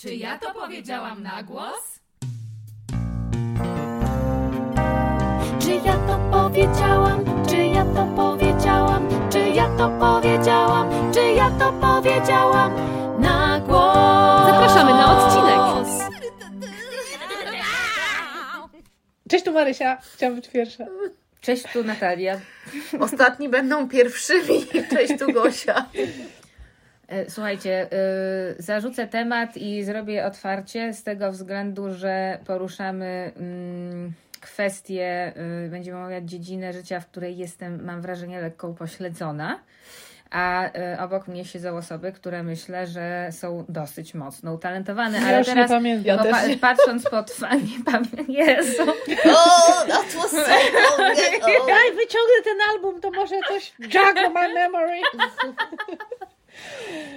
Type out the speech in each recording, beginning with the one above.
Czy ja to powiedziałam na głos? Czy ja to powiedziałam? Czy ja to powiedziałam? Czy ja to powiedziałam? Czy ja to powiedziałam na głos? Zapraszamy na odcinek. Cześć, tu Marysia. Chciałam być pierwsza. Cześć, tu Natalia. Ostatni będą pierwszymi. Cześć, tu Gosia. E, Słuchajcie, y, zarzucę temat i zrobię otwarcie z tego względu, że poruszamy mm, kwestię, y, będziemy omawiać dziedzinę życia, w której jestem, mam wrażenie, lekko upośledzona. A y, obok mnie siedzą osoby, które myślę, że są dosyć mocno utalentowane. Ja Ale już teraz nie pamiętam. popa- patrząc pod fani, pamię- Jezu. Oh, that was so long. Daj, wyciągnę ten album, to może coś juggle my memory.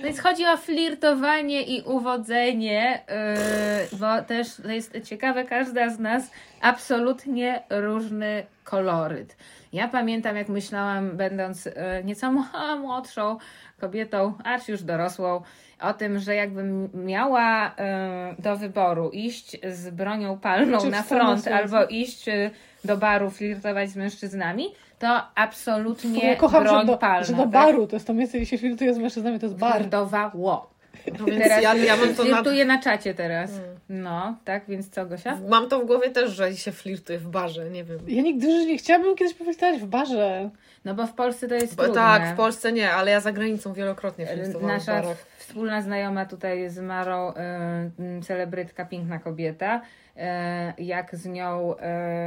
No więc chodzi o flirtowanie i uwodzenie, yy, bo też to jest ciekawe, każda z nas absolutnie różny koloryt. Ja pamiętam, jak myślałam, będąc yy, nieco młodszą kobietą, aż już dorosłą, o tym, że jakbym miała yy, do wyboru iść z bronią palną Czy na front albo iść yy, do baru flirtować z mężczyznami, to absolutnie Ja kocham, broń że do, palna. że do tak? baru, to jest to miejsce, gdzie się flirtuje z mężczyznami, to jest bar. Flirtowało. No więc Teraz ja, ja mam to na... flirtuję na czacie teraz. No, tak, więc co, Gosia? Mam to w głowie też, że się flirtuje w barze, nie wiem. Ja nigdy w życiu nie chciałabym kiedyś powitać w barze. No bo w Polsce to jest Bo trudne. tak, w Polsce nie, ale ja za granicą wielokrotnie flirtowałam w Nasza barach. wspólna znajoma tutaj z Marą, y, y, celebrytka, piękna kobieta, y, jak z nią y,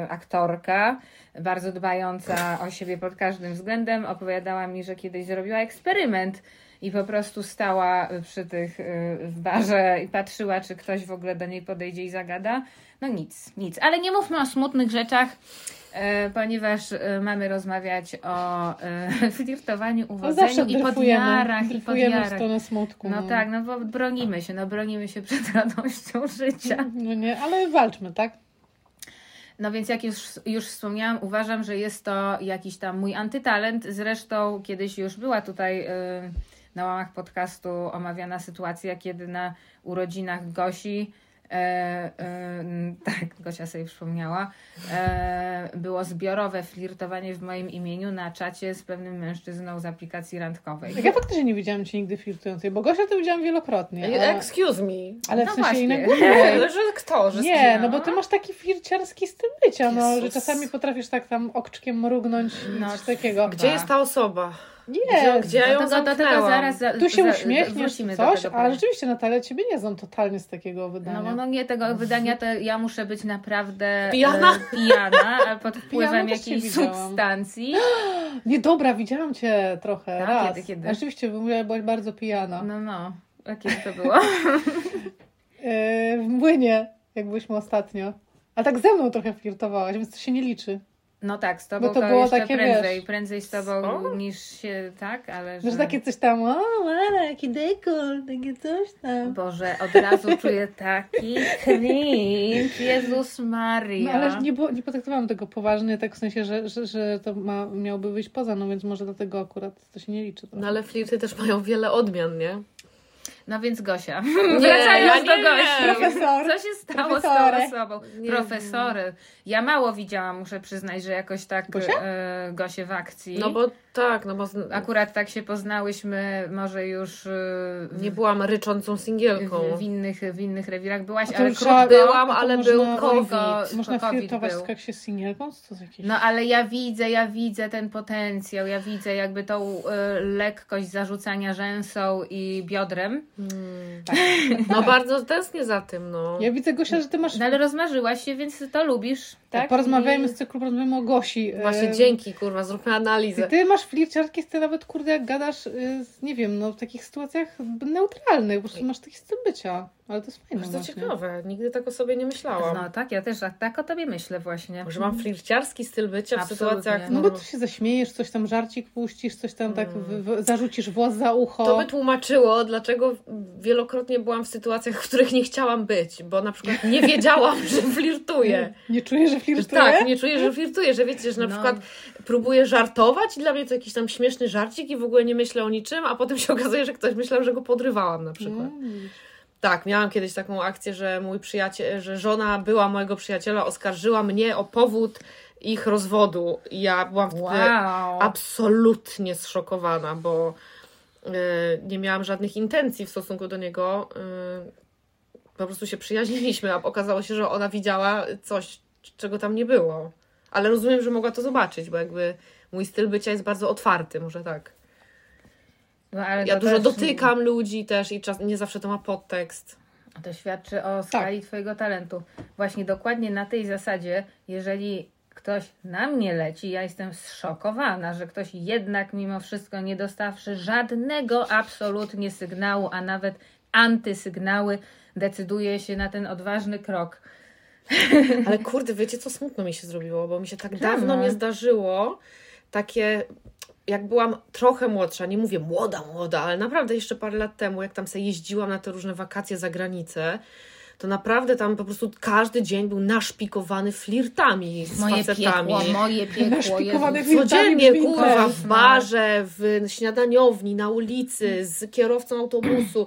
aktorka, bardzo dbająca o siebie pod każdym względem, opowiadała mi, że kiedyś zrobiła eksperyment i po prostu stała przy tych y, w barze i patrzyła, czy ktoś w ogóle do niej podejdzie i zagada. No nic, nic. Ale nie mówmy o smutnych rzeczach, e, ponieważ e, mamy rozmawiać o flirtowaniu, No uwodzeniu zawsze i podjarach, i dryfujemy w podjarach. stronę smutku. No tak, no bo bronimy się, no bronimy się przed radością życia. No nie, ale walczmy, tak? No więc jak już, już wspomniałam, uważam, że jest to jakiś tam mój antytalent. Zresztą kiedyś już była tutaj y, na łamach podcastu omawiana sytuacja, kiedy na urodzinach Gosi E, e, tak, Gosia sobie przypomniała. E, było zbiorowe flirtowanie w moim imieniu na czacie z pewnym mężczyzną z aplikacji randkowej. Tak ja faktycznie nie widziałam cię nigdy flirtującej, bo Gosia to widziałam wielokrotnie. A, Excuse me. ale w No sensie i na właśnie. górze. Ale że kto? Że Nie, kim? no bo ty masz taki flirciarski styl bycia, no, że czasami potrafisz tak tam oczkiem mrugnąć, No, no, coś takiego. Gdzie jest ta osoba? Nie, Gdzie, gdzie ją tego, do tego zamknęłam? zaraz za, tu się za, uśmiechniesz, coś, ale rzeczywiście Natalia, ciebie nie znam totalnie z takiego wydania. No bo no nie tego wydania, to ja muszę być naprawdę Pijana? E, pijana a pod wpływem Pijana jakiejś substancji. Nie, dobra, widziałam cię trochę, Tak, raz. kiedy, kiedy? Rzeczywiście, bo byłaś bardzo pijana. No, no. A kiedy to było? Yy, w młynie, jak byliśmy ostatnio. A tak ze mną trochę flirtowałaś, więc to się nie liczy. No tak, z tobą Bo to to, było jeszcze takie, prędzej. wiesz, Prędzej z tobą co? niż się, tak? Ale Że że... takie coś tam, o, Mara, jaki dekol, takie coś tam. Boże, od razu czuję taki cringe. Jezus Maria. No ale nie, było, nie potraktowałam tego poważnie, tak w sensie, że, że, że to ma, miałoby wyjść poza, no więc może dlatego akurat to się nie liczy. No ale flirty też mają wiele odmian, nie? No więc Gosia. Nie, Wracając ja do nie Gosi. Profesor. Co się stało Profesory. z tą osobą? Nie Profesory. Ja mało widziałam, muszę przyznać, że jakoś tak Gosia? e, Gosię w akcji. No bo tak, no bo z... Akurat tak się poznałyśmy, może już e, nie byłam ryczącą singielką. w, w, innych, w innych rewirach byłaś, ale krótko. byłam, ale można- był COVID. Można COVID flirtować był. się z singielką? Co jakieś... No ale ja widzę, ja widzę ten potencjał, ja widzę jakby tą e, lekkość zarzucania rzęsą i biodrem. Hmm. No bardzo tęsknię za tym, no. Ja widzę, Gosia, że ty masz... No ale rozmarzyłaś się, więc to lubisz, tak? Porozmawiajmy I- z cyklu, porozmawiajmy o Gosi. Właśnie E, dzięki, kurwa, zróbmy I analizę. ty masz flirciarski styl nawet, kurde, jak gadasz, y, nie wiem, no w takich sytuacjach neutralnych, po prostu masz taki styl bycia. Ale to jest fajne Bardzo właśnie. ciekawe, nigdy tak o sobie nie myślałam. No tak, ja też tak, o tobie myślę właśnie. Że mam flirciarski styl bycia w Absolutnie. sytuacjach... No bo tu się zaśmiejesz, coś tam żarcik puścisz, coś tam tak w, w, zarzucisz włos za ucho. To by tłumaczyło, dlaczego wielokrotnie byłam w sytuacjach, w których nie chciałam być, bo na przykład nie wiedziałam, że flirtuję. Nie czujesz, że Że flirtuje? tak, nie czuję, że flirtuję, że wiecie, że na No. przykład próbuję żartować i dla mnie to jakiś tam śmieszny żarcik i w ogóle nie myślę o niczym, a potem się okazuje, że ktoś myślał, że go podrywałam na przykład. Mm. Tak, miałam kiedyś taką akcję, że mój przyjaciel, że żona była mojego przyjaciela oskarżyła mnie o powód ich rozwodu. I ja byłam wtedy Wow. absolutnie zszokowana, bo y, nie miałam żadnych intencji w stosunku do niego. y, po prostu się przyjaźniliśmy, a okazało się, że ona widziała coś, czego tam nie było. Ale rozumiem, że mogła to zobaczyć, bo jakby mój styl bycia jest bardzo otwarty, może tak. No, ale Ja dużo też- dotykam ludzi też i czas, nie zawsze to ma podtekst. To świadczy o skali Tak. Twojego talentu. Właśnie dokładnie na tej zasadzie, jeżeli ktoś na mnie leci, ja jestem zszokowana, że ktoś jednak mimo wszystko nie dostawszy żadnego absolutnie sygnału, a nawet antysygnały, decyduje się na ten odważny krok. Ale kurde, wiecie co smutno mi się zrobiło, bo mi się tak Czemu? dawno nie zdarzyło takie, jak byłam trochę młodsza, nie mówię młoda, młoda, ale naprawdę jeszcze parę lat temu, jak tam sobie jeździłam na te różne wakacje za granicę, to naprawdę tam po prostu każdy dzień był naszpikowany flirtami z Moje facetami. piekło, moje piekło. Naszpikowany Codziennie, kurwa, w no. barze, w śniadaniowni, na ulicy, z kierowcą autobusu.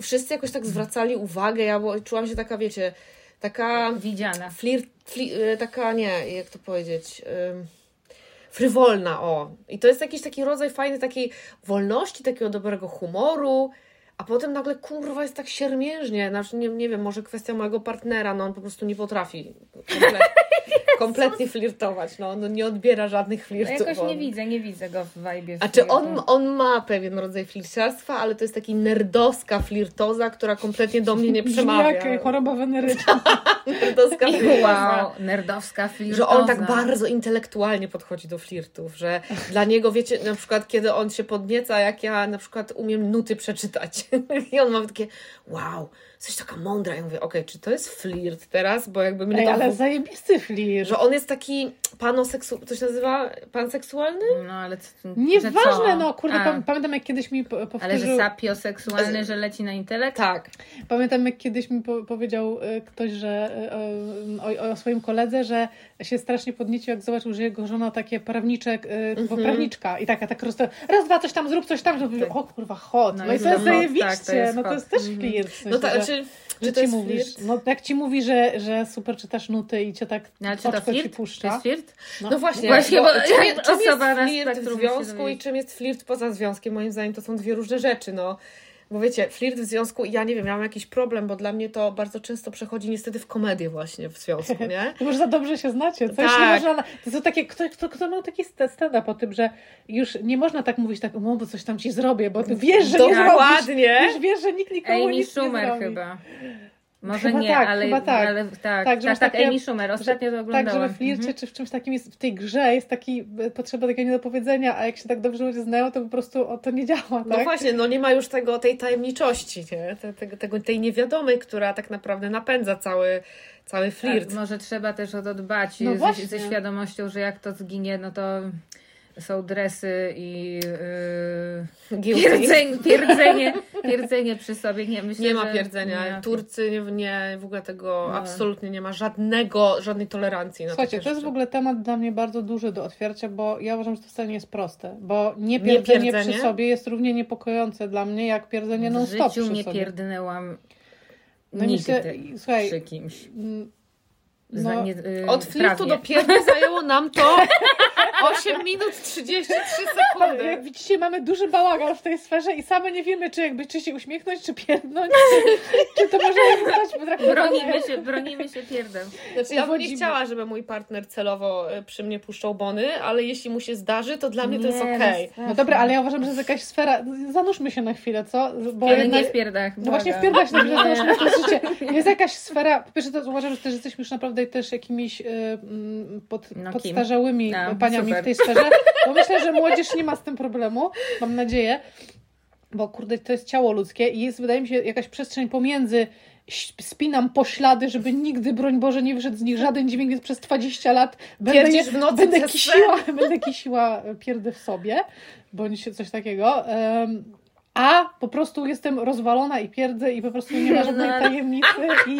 Wszyscy jakoś tak zwracali uwagę. Ja czułam się taka, wiecie, taka Widziana. flirt, fli, y, taka, nie, jak to powiedzieć, ym, frywolna, o. I to jest jakiś taki rodzaj fajny takiej wolności, takiego dobrego humoru, a potem nagle, kurwa, jest tak siermiężnie, znaczy, nie, nie wiem, może kwestia mojego partnera, no on po prostu nie potrafi. Kompletnie, kompletnie flirtować, no on nie odbiera żadnych Ja flirtów. jakoś nie widzę, nie widzę go w vibe. a czy on, on ma pewien rodzaj flirciarstwa, ale to jest taki nerdowska flirtoza, która kompletnie do mnie nie przemawia. jak choroba weneryczna. Nerdowska flirtoza. Wow, nerdowska flirtoza. Że on tak bardzo intelektualnie podchodzi do flirtów, że dla niego, wiecie, na przykład kiedy on się podnieca, jak ja na przykład umiem nuty przeczytać i on ma takie, wow, jesteś taka mądra. Ja mówię, okej, czy to jest flirt teraz? Bo jakby mnie Ej, to... ale zajebisty flirt. Że on jest taki panoseksu... To się nazywa panseksualny? No ale co, Nieważne, co? no kurde, A, pam- pamiętam jak kiedyś mi po- Ale powtórzył... że sapioseksualny, że leci na intelekt? Tak. Pamiętam, jak kiedyś mi po powiedział y, ktoś, że y, o, o swoim koledze, że się strasznie podniecił, jak zobaczył, że jego żona takie prawnicze, y, Mhm. prawniczka i taka tak roz... raz, dwa, coś tam zrób, coś tam, żeby Tak. o kurwa, hot. No No, i to jest to hot, zajebiście, tak, to jest no to jest też flirt. W sensie, No tak, że, znaczy, że czy to ci jest mówisz, flirt? no jak ci mówi, że, że super czytasz nuty i cię tak No, ale czy to oczko ci flirt? To puszcza. jest flirt? No właśnie, Właśnie, bo czym, je- czym osoba jest flirt w związku i czym jest flirt poza związkiem? Moim zdaniem to są dwie różne rzeczy, no. Bo wiecie, flirt w związku, ja nie wiem, ja mam jakiś problem, bo dla mnie to bardzo często przechodzi niestety w komedię właśnie w związku, nie? Może za dobrze się znacie. Coś Tak. nie można. To są takie, kto, kto, kto miał taki st- stand-up o tym, że już nie można tak mówić, tak, no bo coś tam ci zrobię, bo ty wiesz, że nie zrobisz. Dokładnie. Już wiesz, że nikt nikomu Amy nic nie Schumer zrobi. chyba. Może Chyba nie, tak, ale, chyba tak. ale tak, Tak, tak, że tak, tak, Amy Schumer. Ostatnio to Tak, oglądałam. że we flircie Mhm. czy w czymś takim jest, w tej grze jest taki, e, potrzeba takiego niedopowiedzenia, a jak się tak dobrze ludzie znają, to po prostu o, to nie działa, No tak? właśnie, no nie ma już tego, tej tajemniczości, nie? Te, te, tego, tej niewiadomej, która tak naprawdę napędza cały, cały flirt. Tak, może trzeba też o to dbać No ze, ze świadomością, że jak to zginie, no to są dresy i yy, Guilty. pierdzenie, pierdzenie, pierdzenie przy sobie. Nie, myślę, Nie ma pierdzenia. nie. Turcy nie, nie, w ogóle tego No. absolutnie nie ma żadnego, żadnej tolerancji na Słuchajcie, to jest w ogóle temat dla mnie bardzo duży do otwarcia, bo ja uważam, że to wcale nie jest proste, bo nie Nie pierdzenie, pierdzenie? przy sobie jest równie niepokojące dla mnie, jak pierdzenie W non-stop życiu przy nie sobie. pierdnęłam No nigdy myślę- słuchaj, przy kimś. Mm, No, nie, yy, Od flirtu do pierdy zajęło nam to 8 minut 33 Ale sekundy. Jak widzicie, mamy duży bałagan w tej sferze i same nie wiemy, czy jakby czy się uśmiechnąć, czy pierdnąć, czy, czy to może zostać potraktowane. Bronimy się, bronimy się pierdem. Znaczy, ja bym nie chciała, żeby mój partner celowo e, przy mnie puszczał bony, ale jeśli mu się zdarzy, to dla mnie to jest Nie, okej. no No dobra, ale ja uważam, że jest jakaś sfera. Zanurzmy się na chwilę, co? Bo Ale jednak- nie w pierdach. No właśnie błagam. wpierdać na chwilę, zanurzmy to życie. Jest jakaś sfera. Po pierwsze, to uważam, że też jesteśmy już naprawdę też jakimiś y, mm, pod, No podstarzałymi A, paniami w tej sferze. Bo myślę, że młodzież nie ma z tym problemu. Mam nadzieję. Bo kurde, to jest ciało ludzkie i jest, wydaje mi się, jakaś przestrzeń pomiędzy spinam poślady, żeby nigdy, broń Boże, nie wyszedł z nich żaden dźwięk, więc przez 20 lat będę, Pierdzisz w nocy będę, kisiła, będę kisiła pierdę w sobie, bądź coś takiego. Em, a po prostu jestem rozwalona i pierdzę i po prostu nie ma żadnej No. tajemnicy i,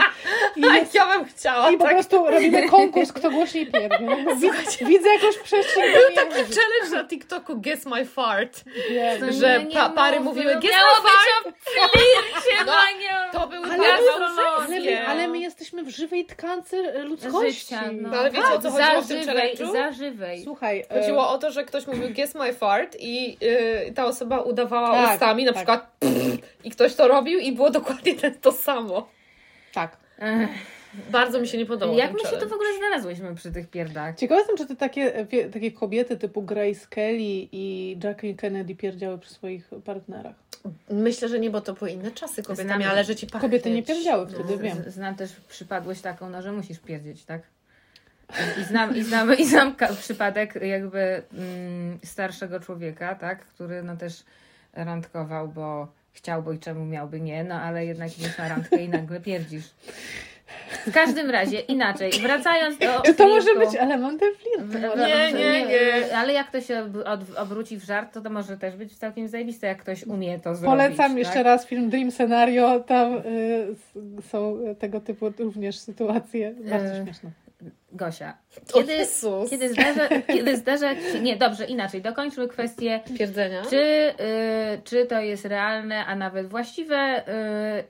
i, jest, Ja bym chciała i po tak. prostu robimy konkurs, kto głośniej pierdnie. No, widzę, widzę jakąś przestrzeń. Był taki challenge na TikToku Guess My Fart, Wiem. Że nie, nie pa, pary mów, mówiły no Guess My Fart. Flircie, No! To były Ale, bardzo my, ale, my, męskie. ale my jesteśmy w żywej tkance e, ludzkości. Życia, no. No, ale wiecie, o co chodziło w tym Zażywej, challenge'u? zażywej. Słuchaj, e, Chodziło o to, że ktoś mówił guess my fart i y, ta osoba udawała Tak, ustami, na tak. przykład i ktoś to robił i było dokładnie ten, to samo. tak. Ech, Bardzo mi się nie podobało Jak my się challenge. w ogóle znalazłyśmy przy tych pierdach? Ciekawe jestem, czy te takie, takie kobiety typu Grace Kelly i Jacqueline Kennedy pierdziały przy swoich partnerach. Myślę, że nie, bo to były inne czasy. Kobieta Znamy- miała leżeć i pachnieć. Kobiety nie pierdziały wtedy, wiem. Znam też przypadłość taką, no, że musisz pierdzieć, tak? I znam, i znam, i znam przypadek jakby mm, starszego człowieka, tak? Który no też randkował, bo chciał, bo i czemu miałby nie, no ale jednak idziesz na randkę i nagle pierdzisz. W każdym razie inaczej, wracając do Czy to może być elementem flirtu? W- Nie, nie, nie. Ale jak to się obróci w żart, to to może też być całkiem zajebiste, jak ktoś umie to zrobić. Polecam tak? jeszcze raz film Dream Scenario. Tam y, są tego typu również sytuacje. Bardzo E, śmieszne. Gosia, kiedy, kiedy, zdarza, kiedy zdarza ci się... Nie, dobrze, inaczej. Dokończmy kwestię, Twierdzenia? czy, y, czy to jest realne, a nawet właściwe y,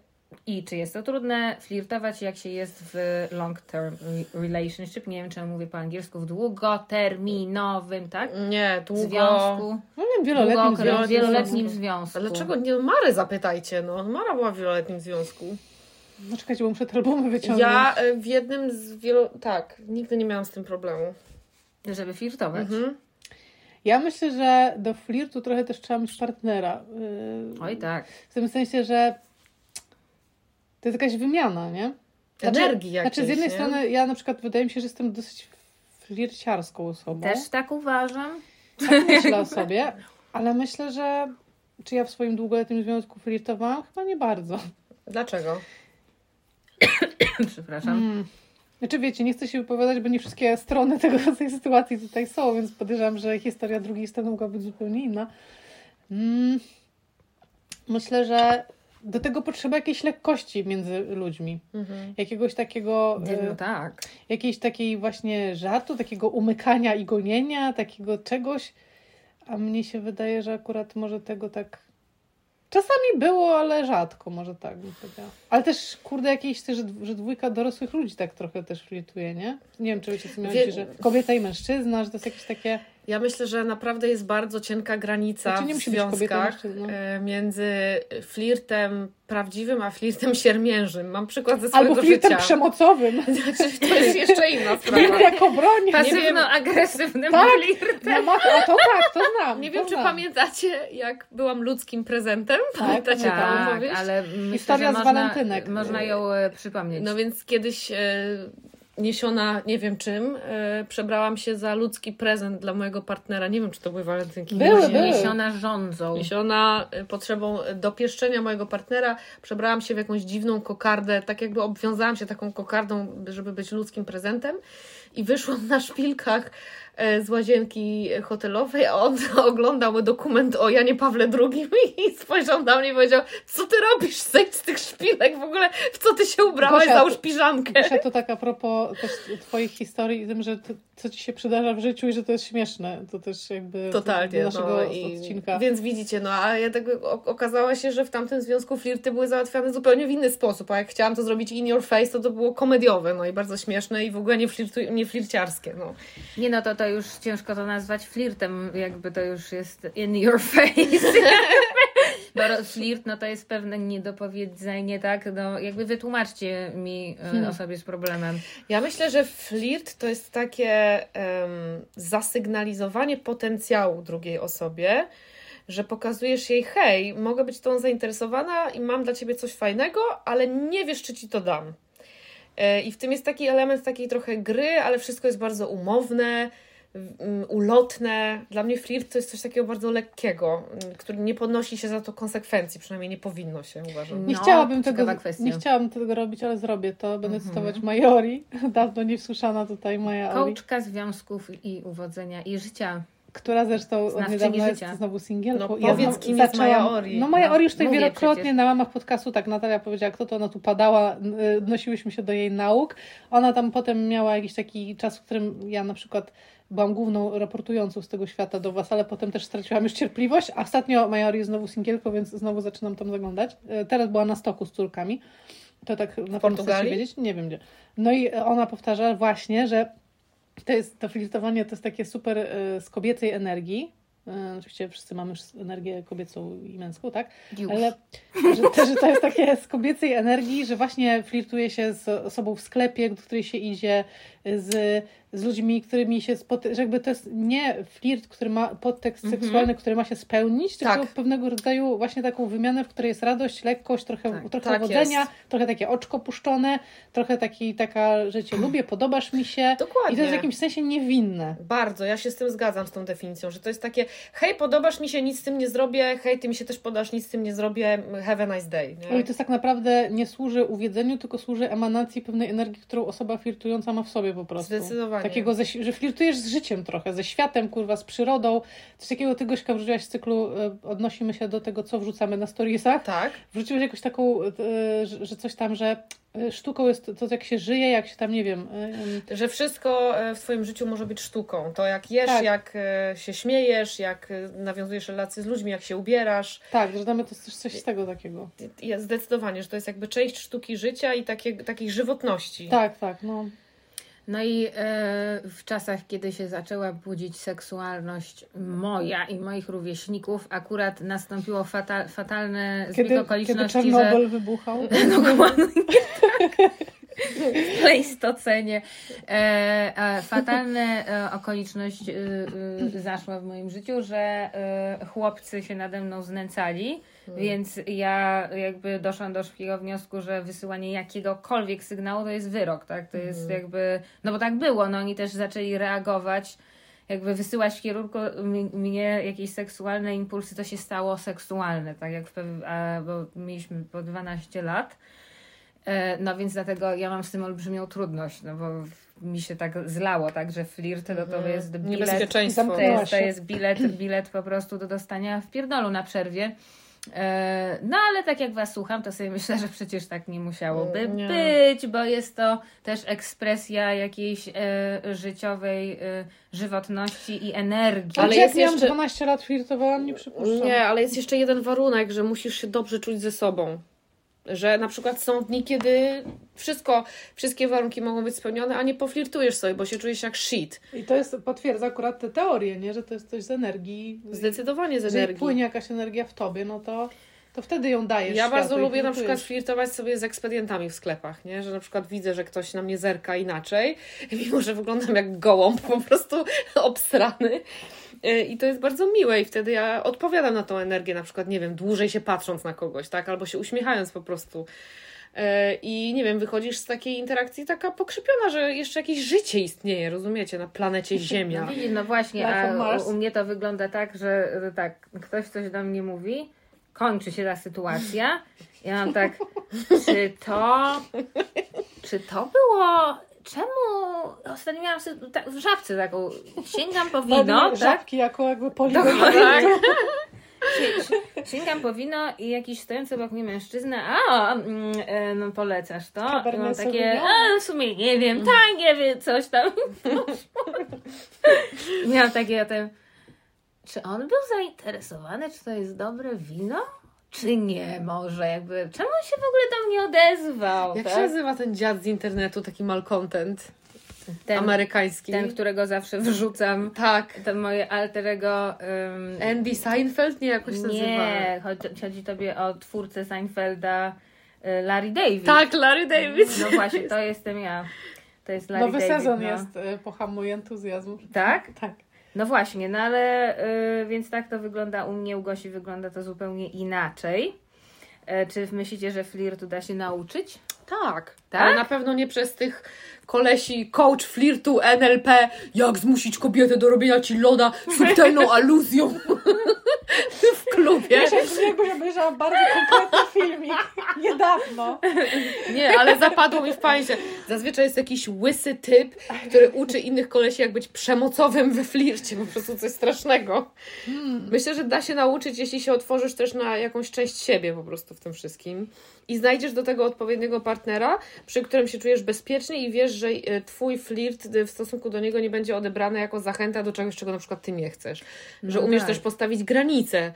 i czy jest to trudne flirtować, jak się jest w long term re- relationship. Nie wiem, czemu mówię po angielsku. W długoterminowym, tak? Nie, długo. Związku. No wiem, wieloletnim Długo, związku. wieloletnim związku. A dlaczego nie Mary zapytajcie? No, Mara była w wieloletnim związku. No czekajcie, bo muszę te albumy wyciągnąć. Ja y, w jednym z wielu... Tak, nigdy nie miałam z tym problemu. Żeby flirtować. Mhm. Ja myślę, że do flirtu trochę też trzeba mieć partnera. Yy, Oj tak. W tym sensie, że to jest jakaś wymiana, nie? Energii jakiejś, Znaczy z jednej nie? strony ja na przykład wydaje mi się, że jestem dosyć flirciarską osobą. Też tak uważam. Tak myślę o sobie, ale myślę, że czy ja w swoim długoletnim związku flirtowałam? Chyba nie bardzo. Dlaczego? Przepraszam. Mm. Znaczy wiecie, nie chcę się wypowiadać, bo nie wszystkie strony tego, tej sytuacji tutaj są, więc podejrzewam, że historia drugiej strony mogła być zupełnie inna. Mm. Myślę, że do tego potrzeba jakiejś lekkości między ludźmi. Mhm. Jakiegoś takiego, e, No tak. jakiejś takiej właśnie żartu, takiego umykania i gonienia, takiego czegoś. A mnie się wydaje, że akurat może tego tak. Czasami było, ale rzadko, może tak bym powiedziała. Ale też, kurde, jakieś też, że dwójka dorosłych ludzi tak trochę też flirtuje, nie? Nie wiem, czy wiecie, co mi Wie- że kobieta i mężczyzna, że to jest jakieś takie... Ja myślę, że naprawdę jest bardzo cienka granica Znaczy, nie w związkach mężczyzna. e, między flirtem prawdziwym, a flirtem siermiężnym. Mam przykład ze swojego Albo flirtem życia. przemocowym. Znaczy, to jest jeszcze inna Flirt sprawa. jako broń. Pasywno-agresywnym Tak. flirtem. No, a to tak, to znam. Nie to wiem, czy znam. pamiętacie, jak byłam ludzkim prezentem? Pamiętacie tak, tę Tak, opowieść? ale myślę, Historia z można, walentynek. Można ją e, przypomnieć. No więc kiedyś e, niesiona nie wiem czym, e, przebrałam się za ludzki prezent dla mojego partnera. Nie wiem, czy to były walentynki. Były, Nie. były. Niesiona rządzą. Niesiona e, potrzebą dopieszczenia mojego partnera, przebrałam się w jakąś dziwną kokardę, tak jakby obwiązałam się taką kokardą, żeby być ludzkim prezentem i wyszłam na szpilkach e, z łazienki hotelowej, a on oglądał dokument o Janie Pawle II i spojrzał na mnie i powiedział, co ty robisz? Zejdź z tych szpilek, w ogóle w co ty się ubrałaś? Gosia, Załóż piżamkę. Gosia, to tak a propos też Twoich historii i tym, że to, co Ci się przydarza w życiu i że to jest śmieszne. To też jakby Totalnie. do naszego no, i, odcinka. Więc widzicie, no a ja tak okazało się, że w tamtym związku flirty były załatwiane zupełnie w inny sposób, a jak chciałam to zrobić in your face, to to było komediowe, no i bardzo śmieszne i w ogóle nie, flirtu, nie flirciarskie, no. Nie no, to, to już ciężko to nazwać flirtem, jakby to już jest in your face. Bo flirt, no to jest pewne niedopowiedzenie, tak? No jakby wytłumaczcie mi e, osobie z problemem. Ja myślę, że flirt to jest takie em, zasygnalizowanie potencjału drugiej osobie, że pokazujesz jej, hej, mogę być tą zainteresowana i mam dla ciebie coś fajnego, ale nie wiesz, czy ci to dam. E, I w tym jest taki element takiej trochę gry, ale wszystko jest bardzo umowne, ulotne. Dla mnie flirt to jest coś takiego bardzo lekkiego, mm, który nie podnosi się za to konsekwencji, przynajmniej nie powinno się, uważam. Nie No, chciałabym tego, kwestia. nie chciałabym tego robić, ale zrobię to. Będę Mhm. cytować Majori. Dawno nie wsłyszana tutaj Ori. Kołczka związków i uwodzenia i życia. Która zresztą od niedawna jest życia. znowu singielką. No I powiedz, znowu kim jest Maja Ori. No Maja No, Ori już tutaj mówię wielokrotnie przecież. na łamach podcastu, tak Natalia powiedziała, kto to ona tu padała, y, odnosiłyśmy się do jej nauk. Ona tam potem miała jakiś taki czas, w którym ja na przykład byłam główną raportującą z tego świata do Was, ale potem też straciłam już cierpliwość. A ostatnio Maja Ori jest znowu singielką, więc znowu zaczynam tam zaglądać. Y, Teraz była na stoku z córkami. To tak na pewno Portugalii? chcecie wiedzieć? Nie wiem gdzie. No i ona powtarza właśnie, że to jest to flirtowanie to jest takie super y, z kobiecej energii. Y, Oczywiście wszyscy mamy już energię kobiecą i męską, tak? Już. Ale że, to- że to jest takie z kobiecej energii, że właśnie flirtuje się z osobą w sklepie, do której się idzie, z, z ludźmi, którymi się spotyka, że jakby to jest nie flirt, który ma podtekst Mhm. seksualny, który ma się spełnić, tylko Tak. pewnego rodzaju właśnie taką wymianę, w której jest radość, lekkość, trochę, Tak, trochę tak wodzenia, jest. trochę takie oczko puszczone, trochę taki, taka, że cię lubię, podobasz mi się. Dokładnie. I to jest w jakimś sensie niewinne. Bardzo, ja się z tym zgadzam, z tą definicją, że to jest takie hej, podobasz mi się, nic z tym nie zrobię, hej, ty mi się też podasz, nic z tym nie zrobię, have a nice day. No Nie? i to jest tak naprawdę nie służy uwiedzeniu, tylko służy emanacji pewnej energii, którą osoba flirtująca ma w sobie po prostu. Zdecydowanie. Takiego, ze, że flirtujesz z życiem trochę, ze światem, kurwa, z przyrodą. Coś takiego ty, Gośka, wrzuciłaś z cyklu, e, odnosimy się do tego, co wrzucamy na storiesach. Tak, Wrzuciłeś jakąś taką, e, że, że coś tam, że e, sztuką jest to, jak się żyje, jak się tam, nie wiem... e, em, że wszystko e, w Twoim życiu może być sztuką. To jak jesz, Tak. jak e, się śmiejesz, jak e, nawiązujesz relacje z ludźmi, jak się ubierasz. Tak, że mnie to coś, z tego takiego. Zdecydowanie, że to jest jakby część sztuki życia i takie, takiej żywotności. Tak, tak, no. No i e, w czasach, kiedy się zaczęła budzić seksualność moja i moich rówieśników, akurat nastąpiło fatal, fatalne zbieg Kiedy, kiedy okoliczności, że Czarnobyl wybuchał. Dokładnie tak. W Pleistocenie. E, e, fatalne e, okoliczność e, e, zaszła w moim życiu, że e, chłopcy się nade mną znęcali, więc ja jakby doszłam do szybkiego wniosku, że wysyłanie jakiegokolwiek sygnału to jest wyrok, tak? To jest jakby, no bo tak było, no oni też zaczęli reagować jakby wysyłać w kierunku mnie jakieś seksualne impulsy, to się stało seksualne, tak jak w bo mieliśmy po 12 lat. E, No więc dlatego ja mam z tym olbrzymią trudność, no bo mi się tak zlało, tak, że flirt to, to jest bilet, Niebezpieczeństwo. to jest, to jest bilet, bilet po prostu do dostania w pierdolu na przerwie. E, No ale tak jak Was słucham, to sobie myślę, że przecież tak nie musiałoby Nie. być, bo jest to też ekspresja jakiejś e, życiowej e, żywotności i energii. Ale Ale jak miałam jeszcze- 12 lat flirtowałam, nie przypuszczam. Nie, ale jest jeszcze jeden warunek, że musisz się dobrze czuć ze sobą. Że na przykład są dni, kiedy wszystko, wszystkie warunki mogą być spełnione, a nie poflirtujesz sobie, bo się czujesz jak shit. I to jest, potwierdza akurat tę teorię, nie? że to jest coś z energii. Zdecydowanie z Jeżeli energii. płynie jakaś energia w tobie, no to, to wtedy ją dajesz. Ja bardzo lubię na przykład flirtować sobie z ekspedientami w sklepach, nie? Że na przykład widzę, że ktoś na mnie zerka inaczej, mimo że wyglądam jak gołąb, po prostu obstrany. Yy, I to jest bardzo miłe i wtedy ja odpowiadam na tą energię, na przykład, nie wiem, dłużej się patrząc na kogoś, tak? Albo się uśmiechając po prostu. Yy, I nie wiem, wychodzisz z takiej interakcji taka pokrzypiona, że jeszcze jakieś życie istnieje, rozumiecie, na planecie Ziemia. No widzisz, no właśnie, a u mnie to wygląda tak, że że tak, ktoś coś do mnie mówi, kończy się ta sytuacja. Ja mam tak, czy to, czy to było, czemu ostatnio miałam sy- tak, w żabce taką, sięgam po wino, tak? żabki jako jakby poligon. Tak. Si- si- Sięgam po wino i jakiś stojący obok mnie mężczyzna, a mm, e, no polecasz to. Cabernet takie, a w sumie nie wiem, tak, nie wiem, coś tam. Miałam takie o tym, czy on był zainteresowany, czy to jest dobre wino? Czy nie, może jakby, czemu on się w ogóle do mnie odezwał? Jak tak? się nazywa ten dziad z internetu, taki malcontent ten, amerykański? ten, którego zawsze wrzucam, Tak. to moje alterego um, Andy Seinfeld? Nie, jakoś się nazywa. Nie, chodzi, chodzi tobie o twórcę Seinfelda y, Larry David. Tak, Larry David. No właśnie, to jestem ja. To jest Larry Nowy David. sezon no. jest, y, pohamuj entuzjazm. Tak? Tak. No właśnie, no ale y, więc tak to wygląda u mnie, u Gosi wygląda to zupełnie inaczej. E, czy myślicie, że flirtu da się nauczyć? Tak, Tak? ale na pewno nie przez tych kolesi coach flirtu NLP, jak zmusić kobietę do robienia ci loda subtelną aluzją w klubie. Ja się jakbyś obejrzała bardzo konkretny filmik niedawno. Nie, ale zapadło mi w pamięć. Zazwyczaj jest jakiś łysy typ, który uczy innych kolesi, jak być przemocowym we flircie. Po prostu coś strasznego. Myślę, że da się nauczyć, jeśli się otworzysz też na jakąś część siebie po prostu w tym wszystkim. I znajdziesz do tego odpowiedniego partnera, przy którym się czujesz bezpiecznie i wiesz, że e, twój flirt e, w stosunku do niego nie będzie odebrany jako zachęta do czegoś, czego na przykład ty nie chcesz. Że No umiesz tak. też postawić granice.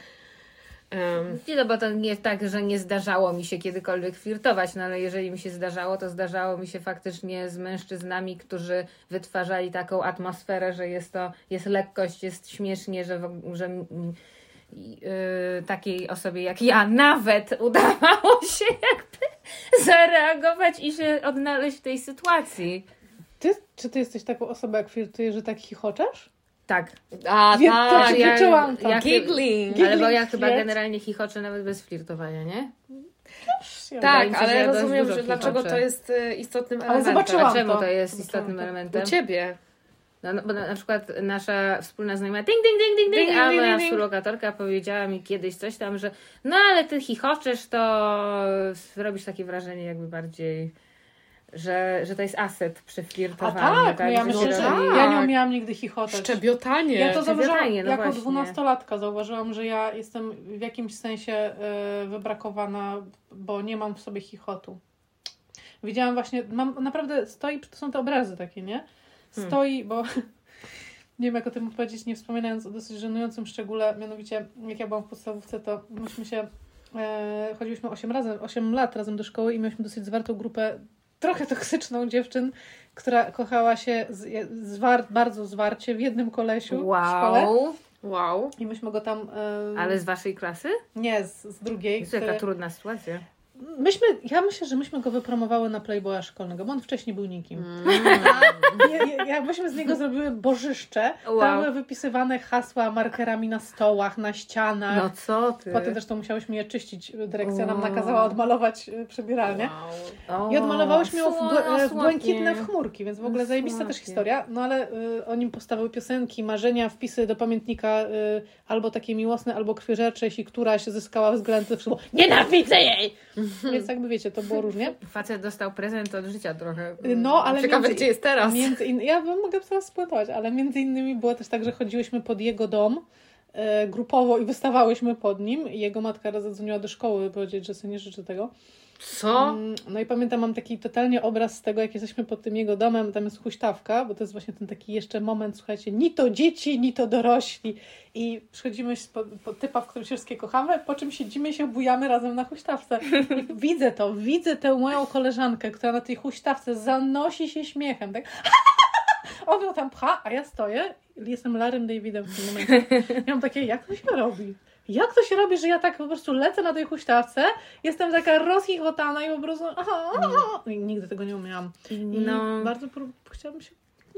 Em, Nie, no bo to nie tak, że nie zdarzało mi się kiedykolwiek flirtować, no ale jeżeli mi się zdarzało, to zdarzało mi się faktycznie z mężczyznami, którzy wytwarzali taką atmosferę, że jest to, jest lekkość, jest śmiesznie, że, że yy, takiej osobie jak ja nawet udawało się jakby zareagować i się odnaleźć w tej sytuacji. Ty, czy ty jesteś taką osobą, jak flirtujesz, że tak chichoczesz? Tak. A, Wie- tak. to się wyczułam to. Giggling. Ale bo ja chyba flirt. generalnie chichoczę nawet bez flirtowania, nie? Ja Tak, się, że ale ja rozumiem, że dlaczego to jest e, istotnym Ale elementem. zobaczyłam A czemu to. to jest istotnym to. elementem? U ciebie. No, no, bo na, na przykład nasza wspólna znajoma ding, ding, ding, ding, ding, Ding, a ding, moja współlokatorka powiedziała mi kiedyś coś tam, że no ale ty chichoczesz, to robisz takie wrażenie jakby bardziej, że, że to jest aset przy A flirtowaniu. tak, no ja że myślę, że robi- ja nie umiałam nigdy chichotać. Szczebiotanie. Ja to Szczebiotanie, zauważyłam, no jako dwunastolatka zauważyłam, że ja jestem w jakimś sensie e, wybrakowana, bo nie mam w sobie chichotu. Widziałam właśnie, mam naprawdę, stoi, to są te obrazy takie, nie? Stoi, bo nie wiem jak o tym powiedzieć, nie wspominając o dosyć żenującym szczególe, mianowicie jak ja byłam w podstawówce, to myśmy się, e, chodziliśmy 8, razem, 8 lat razem do szkoły i mieliśmy dosyć zwartą grupę, trochę toksyczną dziewczyn, która kochała się z, zwar, bardzo zwarcie w jednym kolesiu w szkole. Wow, Wow. I myśmy go tam. e, ale z waszej klasy? Nie, z, z drugiej. Jest jaka który- trudna sytuacja. Myśmy, ja myślę, że myśmy go wypromowały na Playboya szkolnego, bo on wcześniej był nikim. Mm. Ja, myśmy z niego zrobiły bożyszcze. Wow. Tam były wypisywane hasła markerami na stołach, na ścianach. No co ty? Potem zresztą musiałyśmy je czyścić. Dyrekcja nam Wow. nakazała odmalować e, przebieralnię. O, I odmalowałyśmy ją w, bl- e, w błękitne w chmurki, więc w ogóle No, zajebista też historia. No ale y, o nim powstały piosenki, marzenia, wpisy do pamiętnika y, albo takie miłosne, albo krwiożercze, jeśli któraś zyskała względ, to nienawidzę jej! Więc jakby wiecie, to było różnie. Facet dostał prezent od życia trochę. No, ale Ciekawe, między, gdzie jest teraz. między in... ja bym mogę teraz spłytować, ale między innymi było też tak, że chodziłyśmy pod jego dom e, grupowo i wystawałyśmy pod nim i jego matka raz zadzwoniła do szkoły, by powiedzieć, że sobie nie życzy tego. Co? Mm, No i pamiętam, mam taki totalnie obraz z tego, jak jesteśmy pod tym jego domem, tam jest huśtawka, bo to jest właśnie ten taki jeszcze moment, słuchajcie, ni to dzieci, ni to dorośli. I przychodzimy po, po typa, w którym się wszystkie kochamy, po czym siedzimy i się bujamy razem na huśtawce. I widzę to, widzę tę moją koleżankę, która na tej huśtawce zanosi się śmiechem, tak? On ją tam pcha, a ja stoję jestem Larym Davidem w tym momencie. Ja mam takie, jak to się robi? Jak to się robi, że ja tak po prostu lecę na tej huśtawce, jestem taka rozchichotana i po prostu aha, aha. I nigdy tego nie umiałam. I No. bardzo prób- chciałabym się,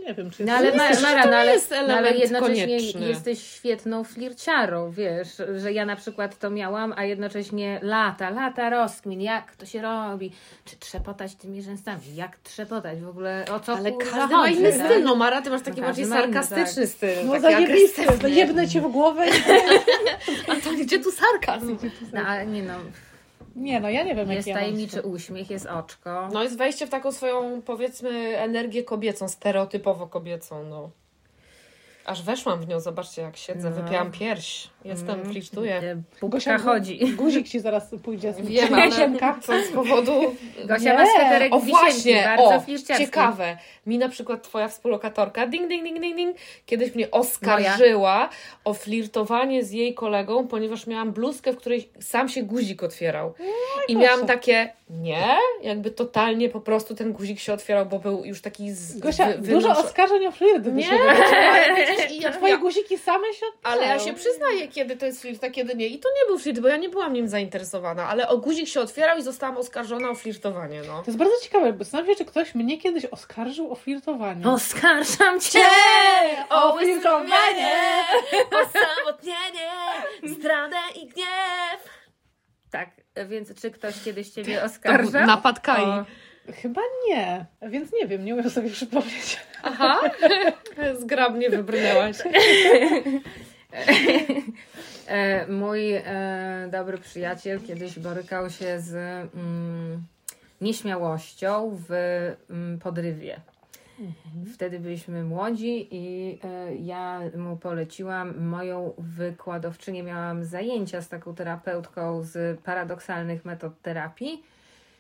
nie wiem, czy No ale, Ma- jest- Mara, to no, ale, jest no, element ale jednocześnie konieczny. jesteś świetną flirciarą, wiesz, że ja na przykład to miałam, a jednocześnie lata, lata rozkmin, jak to się robi, czy trzepotać tymi rzęsami, jak trzepotać w ogóle, o co Ale każdy ma inny tak? styl. No Mara, ty masz taki No, bardziej sarkastyczny styl. no zajebisty, agresywny. jebnę cię w głowę i... A to gdzie tu sarkazm? No ale nie no, Nie no, ja nie wiem, jak jest ja mam tajemniczy styl. uśmiech, jest oczko. No jest wejście w taką swoją, powiedzmy, energię kobiecą, stereotypowo kobiecą, no. Aż weszłam w nią, zobaczcie jak siedzę, No. wypiłam pierś. Jestem, Mm. flirtuję. Gosia, chodzi. Guzik ci zaraz pójdzie z Wiem, ale co z powodu... Gosia Nie. ma sweterek O właśnie, bardzo o, ciekawe. Mi na przykład twoja współlokatorka, ding, ding, ding, ding, ding, kiedyś mnie oskarżyła o flirtowanie z jej kolegą, ponieważ miałam bluzkę, w której sam się guzik otwierał. I proszę. miałam takie, nie, jakby totalnie po prostu ten guzik się otwierał, bo był już taki z, Gosia, wy- dużo wynosz- oskarżeń o flirt do Nie, siebie. i ja, Twoje ja, guziki same się ale ja odpalają. się przyznaję, kiedy to jest flirt, a kiedy nie. I to nie był flirt, bo ja nie byłam nim zainteresowana, ale o guzik się otwierał i zostałam oskarżona o flirtowanie, no. To jest bardzo ciekawe, bo zastanawiam się, czy ktoś mnie kiedyś oskarżył o flirtowanie. Oskarżam cię o flirtowanie! Osamotnienie, zdradę i gniew. Tak, więc czy ktoś kiedyś Ciebie oskarżał? napad Kai. O, Chyba nie, więc nie wiem, nie umiem sobie przypomnieć. Aha, zgrabnie wybrnęłaś. E, Mój e, dobry przyjaciel kiedyś borykał się z mm, nieśmiałością w mm, podrywie. Wtedy byliśmy młodzi i e, ja mu poleciłam moją wykładowczynię. Miałam zajęcia z taką terapeutką z paradoksalnych metod terapii.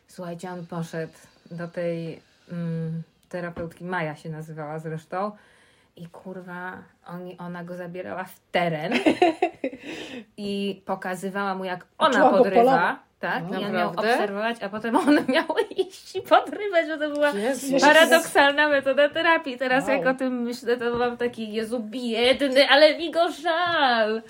Słuchajcie, on poszedł do tej mm, terapeutki, Maja się nazywała zresztą. I kurwa, oni, ona go zabierała w teren i pokazywała mu, jak ona podrywa. Tak, No, on miał obserwować, a potem on miał iść i podrywać, bo to była Jezus. paradoksalna metoda terapii. Teraz Wow. jak o tym myślę, to mam taki, Jezu, biedny, ale mi go żal.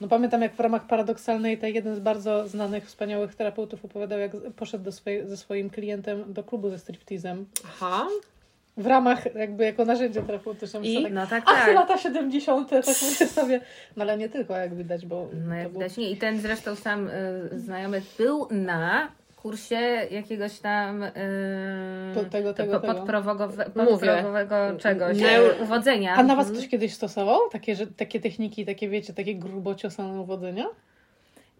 No pamiętam, jak w ramach paradoksalnej tej jeden z bardzo znanych, wspaniałych terapeutów opowiadał, jak poszedł do swojej, ze swoim klientem do klubu ze striptizem. Aha. W ramach jakby jako narzędzia terapeutyczne. I? Myślę, No tak, Ach, tak. lata 70. tak myślę sobie. No ale nie tylko, jak widać, bo No jak był- widać nie. I ten zresztą sam y, znajomy był na kursie jakiegoś tam y, To- tego, tego, po- tego. podprogowe- Mówię. podprogowego czegoś, Neur- e, uwodzenia. A na was ktoś kiedyś stosował? Takie, że, takie techniki, takie wiecie, takie grubo ciosane uwodzenia?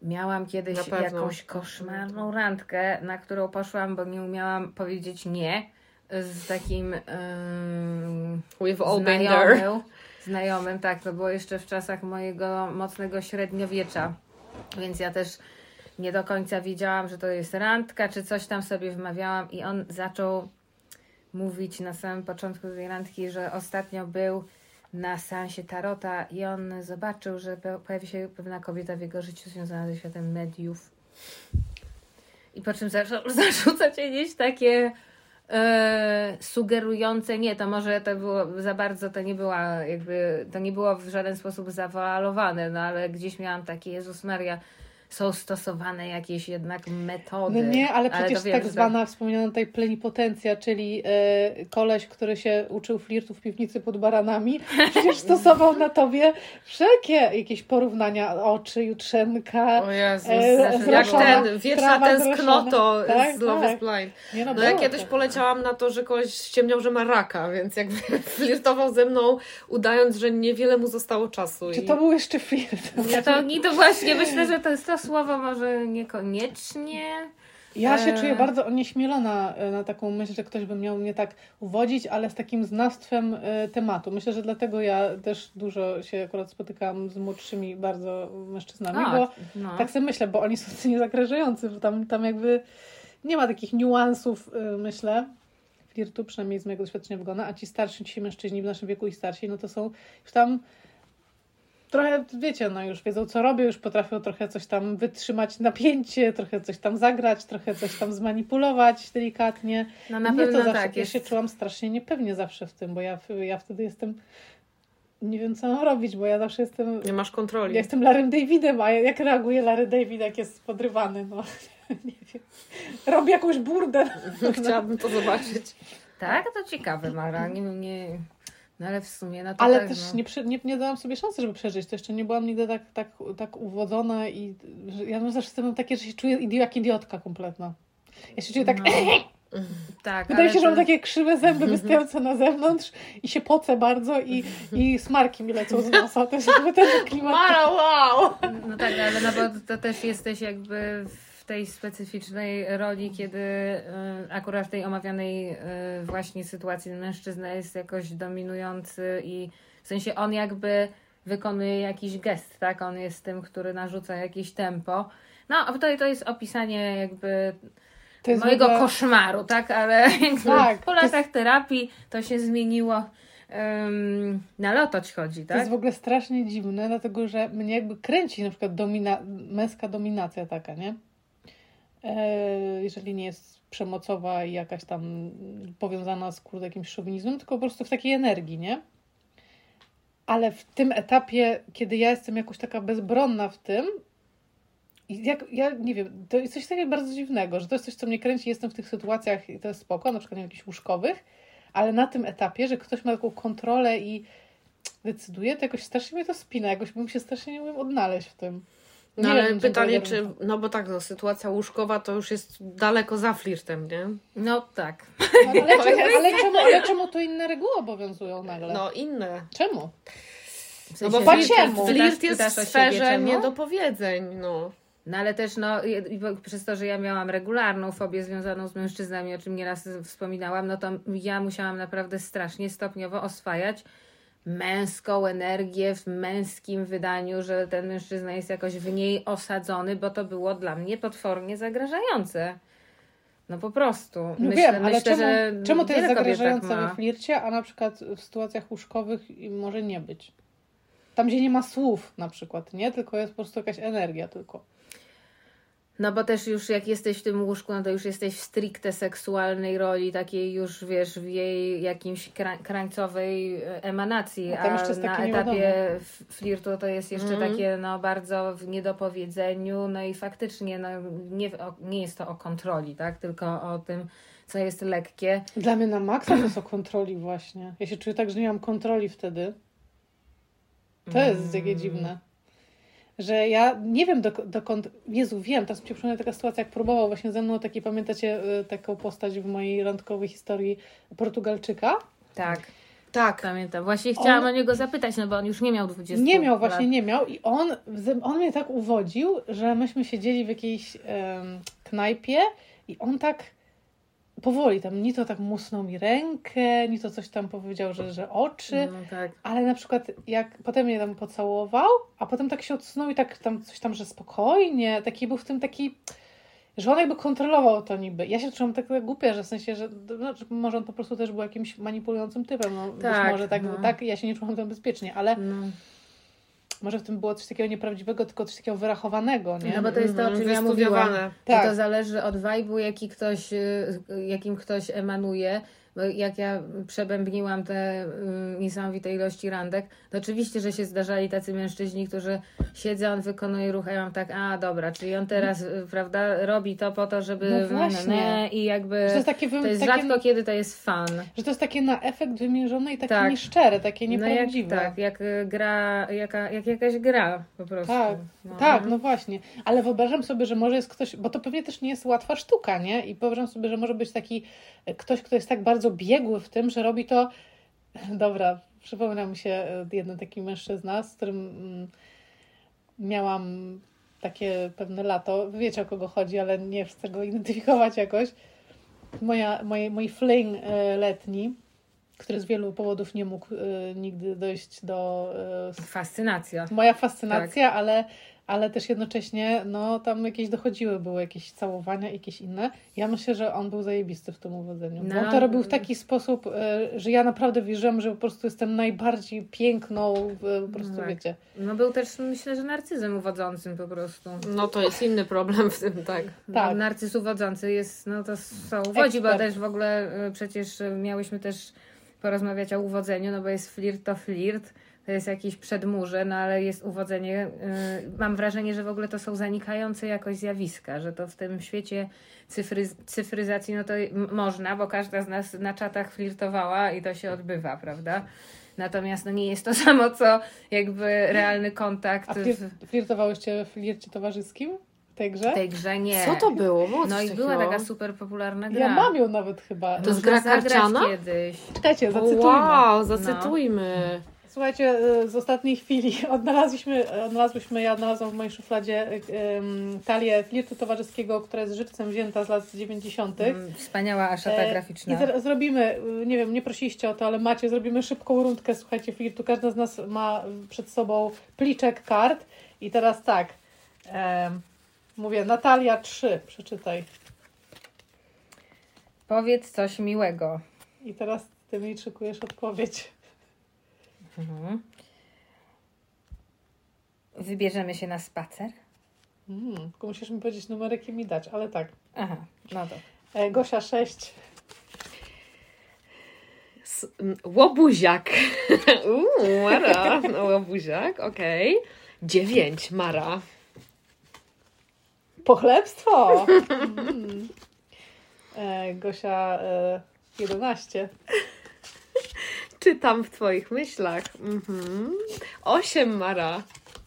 Miałam kiedyś jakąś koszmarną randkę, na którą poszłam, bo nie umiałam powiedzieć nie z takim ym, We've all been there. znajomym, znajomym, tak, to było jeszcze w czasach mojego mocnego średniowiecza, więc ja też nie do końca wiedziałam, że to jest randka, czy coś tam sobie wmawiałam i on zaczął mówić na samym początku tej randki, że ostatnio był na seansie Tarota i on zobaczył, że pojawi się pewna kobieta w jego życiu związana ze światem mediów. I po czym zaczął zarzucać jakieś takie sugerujące, nie, to może to było za bardzo, to nie była jakby, to nie było w żaden sposób zawoalowane, no ale gdzieś miałam takie, Jezus Maria, są stosowane jakieś jednak metody. No nie, ale przecież wiem, tak że to- zwana wspomniana tutaj plenipotencja, czyli e, koleś, który się uczył flirtu w piwnicy pod baranami, przecież stosował na tobie wszelkie jakieś porównania oczy, jutrzenka. O Jezus. E, jak zroszona, ten, wieczna tęsknoto. Tak, z Love tak. is Blind. Nie, No ja było kiedyś tak. poleciałam na to, że koleś ściemniał, że ma raka, więc jakby flirtował ze mną, udając, że niewiele mu zostało czasu. Czy i... to był jeszcze flirt? Ja to, i to właśnie myślę, że to jest to słowo może niekoniecznie. Ja się E. czuję bardzo onieśmielona e, na taką myśl, że ktoś by miał mnie tak uwodzić, ale z takim znawstwem e, tematu. Myślę, że dlatego ja też dużo się akurat spotykam z młodszymi bardzo mężczyznami, A, bo no. tak sobie myślę, bo oni są tacy niezagrażający, bo tam, tam jakby nie ma takich niuansów, myślę, flirtu, przynajmniej z mojego doświadczenia wygląda, a ci starsi ci mężczyźni w naszym wieku i starsi, no to są już tam trochę, wiecie, no już wiedzą co robią, już potrafią trochę coś tam wytrzymać napięcie, trochę coś tam zagrać, trochę coś tam zmanipulować delikatnie. No na Mnie pewno to zawsze, tak ja jest. się czułam strasznie niepewnie zawsze w tym, bo ja, ja wtedy jestem, nie wiem co mam robić, bo ja zawsze jestem, Nie masz kontroli. ja jestem Larrym Davidem, a jak reaguje Larry David, jak jest podrywany, no nie wiem. Robi jakąś burdę. Chciałabym to zobaczyć. Tak, to ciekawe, Mara. Nie, nie, no ale w sumie, no to Ale tak, też no. nie, przy, nie, nie dałam sobie szansy, żeby przeżyć. To jeszcze nie byłam nigdy tak, tak, tak uwodzona i że ja mam zawsze jestem takie, że się czuję idi- jak idiotka kompletna. Ja się czuję tak, No. Tak, wydaje ale się, że mam takie krzywe zęby wystające na zewnątrz i się pocę bardzo i, i smarki mi lecą z nosa. To jest jakby ten klimat. Mara, wow! No tak, ale no bo to też jesteś jakby w tej specyficznej roli, kiedy y, akurat w tej omawianej y, właśnie sytuacji mężczyzna jest jakoś dominujący i w sensie on jakby wykonuje jakiś gest, tak? On jest tym, który narzuca jakieś tempo. No, a to, to jest opisanie jakby To mojego ogóle- koszmaru, tak? Ale Tak, po to jest- latach terapii to się zmieniło. Um, na lotoć chodzi, To tak? jest w ogóle strasznie dziwne, dlatego że mnie jakby kręci na przykład domina, męska dominacja taka, nie? E, jeżeli nie jest przemocowa i jakaś tam powiązana z kurde jakimś szowinizmem, tylko po prostu w takiej energii, nie? Ale w tym etapie, kiedy ja jestem jakoś taka bezbronna w tym, jak, ja nie wiem, to jest coś takiego bardzo dziwnego, że to jest coś, co mnie kręci, jestem w tych sytuacjach i to jest spoko, na przykład nie wiem, jakichś łóżkowych, ale na tym etapie, że ktoś ma taką kontrolę i decyduje, to jakoś strasznie mnie to spina, jakoś bym się strasznie nie umiem odnaleźć w tym. No Nie ale pytanie, czy, no bo tak, no sytuacja łóżkowa to już jest daleko za flirtem, nie? No tak. No, ale, czemu, ale, czemu, ale czemu tu inne reguły obowiązują nagle? No inne. Czemu? W No sensie, bo Patrz, flirt, czemu? flirt jest w sferze niedopowiedzeń, no. No ale też no, przez to, że ja miałam regularną fobię związaną z mężczyznami, o czym nieraz wspominałam, no to ja musiałam naprawdę strasznie stopniowo oswajać męską energię w męskim wydaniu, że ten mężczyzna jest jakoś w niej osadzony, bo to było dla mnie potwornie zagrażające. No po prostu. No myślę, wiem, ale myślę, czemu, że czemu to jest kobiet zagrażające tak we flircie, a na przykład w sytuacjach łóżkowych może nie być? Tam, gdzie nie ma słów na przykład, nie? Tylko jest po prostu jakaś energia tylko. No bo też już jak jesteś w tym łóżku, no to już jesteś w stricte seksualnej roli, takiej już wiesz, w jej jakimś kra- krańcowej e, emanacji, A tam a na etapie flirtu to jest jeszcze Mhm. takie no bardzo w niedopowiedzeniu, no i faktycznie no, nie, nie jest to o kontroli, tak, tylko o tym, co jest lekkie. Dla mnie na maksa to jest o kontroli właśnie. Ja się czuję tak, że nie mam kontroli wtedy. To jest Mm. takie dziwne. Że ja nie wiem dok- dokąd... Jezu, wiem, teraz mi się przypomina taka sytuacja, jak próbował właśnie ze mną taki, pamiętacie y, taką postać w mojej randkowej historii Portugalczyka? Tak, Tak. pamiętam. Właśnie chciałam On- o niego zapytać, no bo on już nie miał 20 Nie miał, lat. właśnie nie miał i on, on mnie tak uwodził, że myśmy siedzieli w jakiejś em, knajpie i on tak powoli tam, ni to tak musnął mi rękę, ni to coś tam powiedział, że, że oczy, No tak. ale na przykład jak potem mnie tam pocałował, a potem tak się odsunął i tak tam coś tam, że spokojnie, taki był w tym taki, że on jakby kontrolował to niby. Ja się czułam tak głupia, że w sensie, że no, że może on po prostu też był jakimś manipulującym typem, no, być Tak, może tak, no. tak, ja się nie czułam tam bezpiecznie, ale No. Może w tym było coś takiego nieprawdziwego, tylko coś takiego wyrachowanego, nie? No bo to jest to, o czym ja mówiłam. Tak. I to zależy od vibe'u, jaki ktoś, y, jakim ktoś emanuje. Bo jak ja przebębniłam te y, niesamowite ilości randek, to oczywiście, że się zdarzali tacy mężczyźni, którzy siedzą, on wykonuje ruch, a ja mam tak, a dobra, czyli on teraz, y, prawda, robi to po to, żeby... No właśnie. i jakby... Że to jest takie. To jest takie rzadko, kiedy to jest fan. że to jest takie na efekt wymierzone i takie Tak. nieszczere, takie No jak, nieprawdziwe. tak, jak y, gra, jaka, jak jakaś gra po prostu. Tak, No. Tak, no właśnie. Ale wyobrażam sobie, że może jest ktoś, bo to pewnie też nie jest łatwa sztuka, nie? I wyobrażam sobie, że może być taki e, ktoś, kto jest tak bardzo biegły w tym, że robi to. Dobra, przypomina mi się e, jeden taki mężczyzna, z którym mm, miałam takie pewne lato. Wiecie o kogo chodzi, ale nie chcę go identyfikować jakoś. Moja, moje, mój fling e, letni, który z wielu powodów nie mógł e, nigdy dojść do Fascynacja. moja fascynacja, ale, ale też jednocześnie no tam jakieś dochodziły, były jakieś całowania, jakieś inne. Ja myślę, że on był zajebisty w tym uwodzeniu. Bo on No. to robił w taki sposób, e, że ja naprawdę wierzyłam, że po prostu jestem najbardziej piękną, e, po prostu tak. wiecie. No był też, myślę, że narcyzem uwodzącym po prostu. No to jest inny problem w tym, tak. No, Tak. narcyz uwodzący jest, no to są uwodzi, bo też w ogóle y, przecież miałyśmy też porozmawiać o uwodzeniu, no bo jest flirt to flirt, to jest jakieś przedmurze, no ale jest uwodzenie. y, Mam wrażenie, że w ogóle to są zanikające jakoś zjawiska, że to w tym świecie cyfry, cyfryzacji, no to można, bo każda z nas na czatach flirtowała i to się odbywa, prawda? Natomiast no nie jest to samo, co jakby realny kontakt A flirtowałyście w flircie towarzyskim tej grze? tej grze. Nie. Co to było? było No i była taka super popularna gra. Ja mam ją nawet chyba. To jest gra karciana? kiedyś. Czekajcie, zacytujmy. Wow, zacytujmy. Słuchajcie, e, z ostatniej chwili odnalazłyśmy, odnalazłyśmy, ja odnalazłam w mojej szufladzie e, em, talię flirtu towarzyskiego, która jest żywcem wzięta z lat 90. Mm, Wspaniała aszata E, graficzna. I zro- zrobimy, y, nie wiem, nie prosiliście o to, ale macie, zrobimy szybką rundkę, słuchajcie, flirtu. Każda z nas ma przed sobą pliczek kart. I teraz tak, em, mówię, Natalia 3, przeczytaj. Powiedz coś miłego. I teraz ty mi szykujesz odpowiedź. Mhm. Wybierzemy się na spacer. Mm, tylko musisz mi powiedzieć numerek i mi dać, ale tak. Aha, no to. E, Gosia 6. S- m, Łobuziak. Uuu, Mara. No, łobuziak, okej. Dziewięć, Mara. Pochlebstwo! Mm. E, Gosia e, 11. Czytam w twoich myślach. Mhm. Osiem, Mara.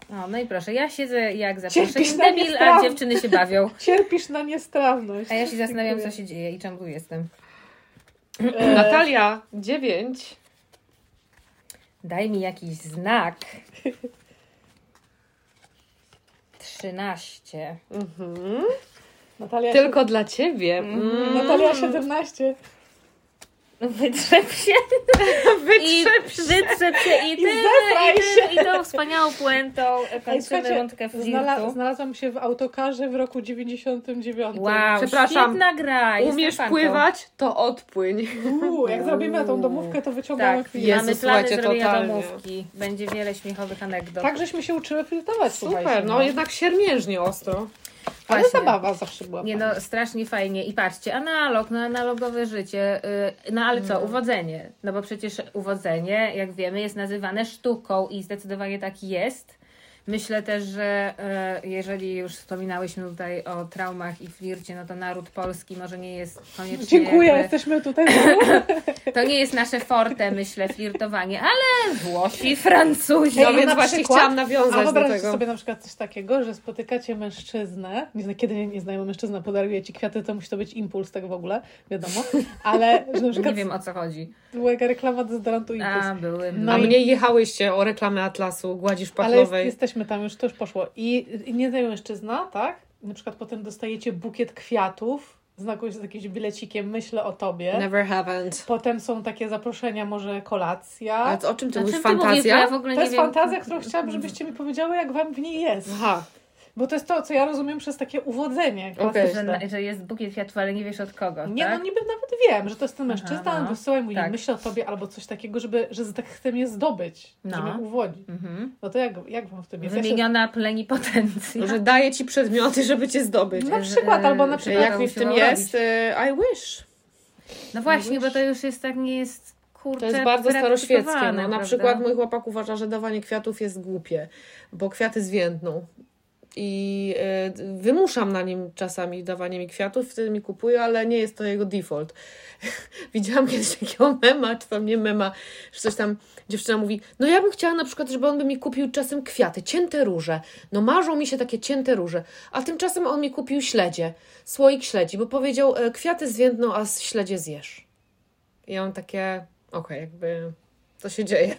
O, no i proszę, ja siedzę jak Cierpisz zawsze na debil, a dziewczyny się bawią. Cierpisz na niestrawność. A ja się zastanawiam, co się dzieje i czemu tu jestem. E, Natalia, dziewięć. Daj mi jakiś znak. 13. Mhm. Natalia, Tylko dla ciebie. Mm. Natalia 17. Wytrzep się i Wytrzep się. wytrzep się i, tym, zesraj i, tym, i tą wspaniałą puentą Ej, kończymy rundkę Znala, flirtu. znalazłam się w autokarze w roku 99. Wow, Przepraszam, świetna gra. Umiesz fanką. pływać, to odpłyń. Uuu, jak zrobimy tą domówkę, to wyciągamy Tak, film. Jezu, mamy plany zrobienia totalnie. domówki. Będzie wiele śmiechowych anegdot. Tak, żeśmy się uczyły filtrować, słuchajcie. Super, no jednak siermiężnie ostro. Ale Właśnie. zabawa zawsze była. Nie fajna. no, strasznie fajnie. I patrzcie, analog, no analogowe życie. Yy, no ale co, uwodzenie. No bo przecież uwodzenie, jak wiemy, jest nazywane sztuką i zdecydowanie tak jest. Myślę też, że yy, jeżeli już wspominałyśmy tutaj o traumach i flircie, no to naród polski może nie jest koniecznie... Dziękuję, jakby- jesteśmy tutaj. To nie jest nasze forte, myślę, flirtowanie, ale Włosi, Francuzi. No Ej, więc właśnie przykład- chciałam nawiązać do tego. sobie na przykład coś takiego, że spotykacie mężczyznę, nie znam, kiedy nieznajomy mężczyzna podaruje ci kwiaty, to musi to być impuls tak w ogóle, wiadomo, ale że na Nie przykład wiem o co chodzi. była jaka reklama dezodorantu impuls. A, były. No A i- mnie jechałyście o reklamę Atlasu, gładzi Ale jest. Jesteśmy tam, już to już poszło. I, i nieznajomy mężczyzna, tak? Na przykład potem dostajecie bukiet kwiatów z, jakimś- z jakimś bilecikiem, myślę o tobie. Never haven't. Potem są takie zaproszenia, może kolacja. A o czym ty O mówisz? czym ty mówisz? Fantazja? ja w ogóle To nie jest wiem. fantazja, którą chciałabym, żebyście mi powiedziały, jak wam w niej jest. Aha, Bo to jest to, co ja rozumiem przez takie uwodzenie. Okej. klasyczne. Że, że jest bukiet kwiatów, ale nie wiesz od kogo. Nie, tak? no niby nawet wiem, że to jest ten mężczyzna, Aha, on no. wysyła i mówi, Tak. myślę o tobie albo coś takiego, żeby, że tak chce mnie zdobyć, No. że mnie uwodzi. Mhm. No to jak, jak wam w tym jest? Ja się- Wymieniona plenipotencja. że daje ci przedmioty, żeby cię zdobyć. Na przykład, albo na Że przykład... Jak mi w tym jest? e, I wish. No właśnie, bo to już jest tak, nie jest kurczę To jest bardzo staroświeckie. No, na prawda? przykład mój chłopak uważa, że dawanie kwiatów jest głupie, bo kwiaty zwiędną. I e, wymuszam na nim czasami dawanie mi kwiatów, wtedy mi kupuje, ale nie jest to jego default. Widziałam kiedyś takiego mema, czy tam nie mema, że coś tam dziewczyna mówi, no ja bym chciała na przykład, żeby on by mi kupił czasem kwiaty, cięte róże. No marzą mi się takie cięte róże. A tymczasem on mi kupił śledzie, słoik śledzi, bo powiedział, e, kwiaty zwiędną, a śledzie zjesz. I mam takie, okej, jakby co się dzieje.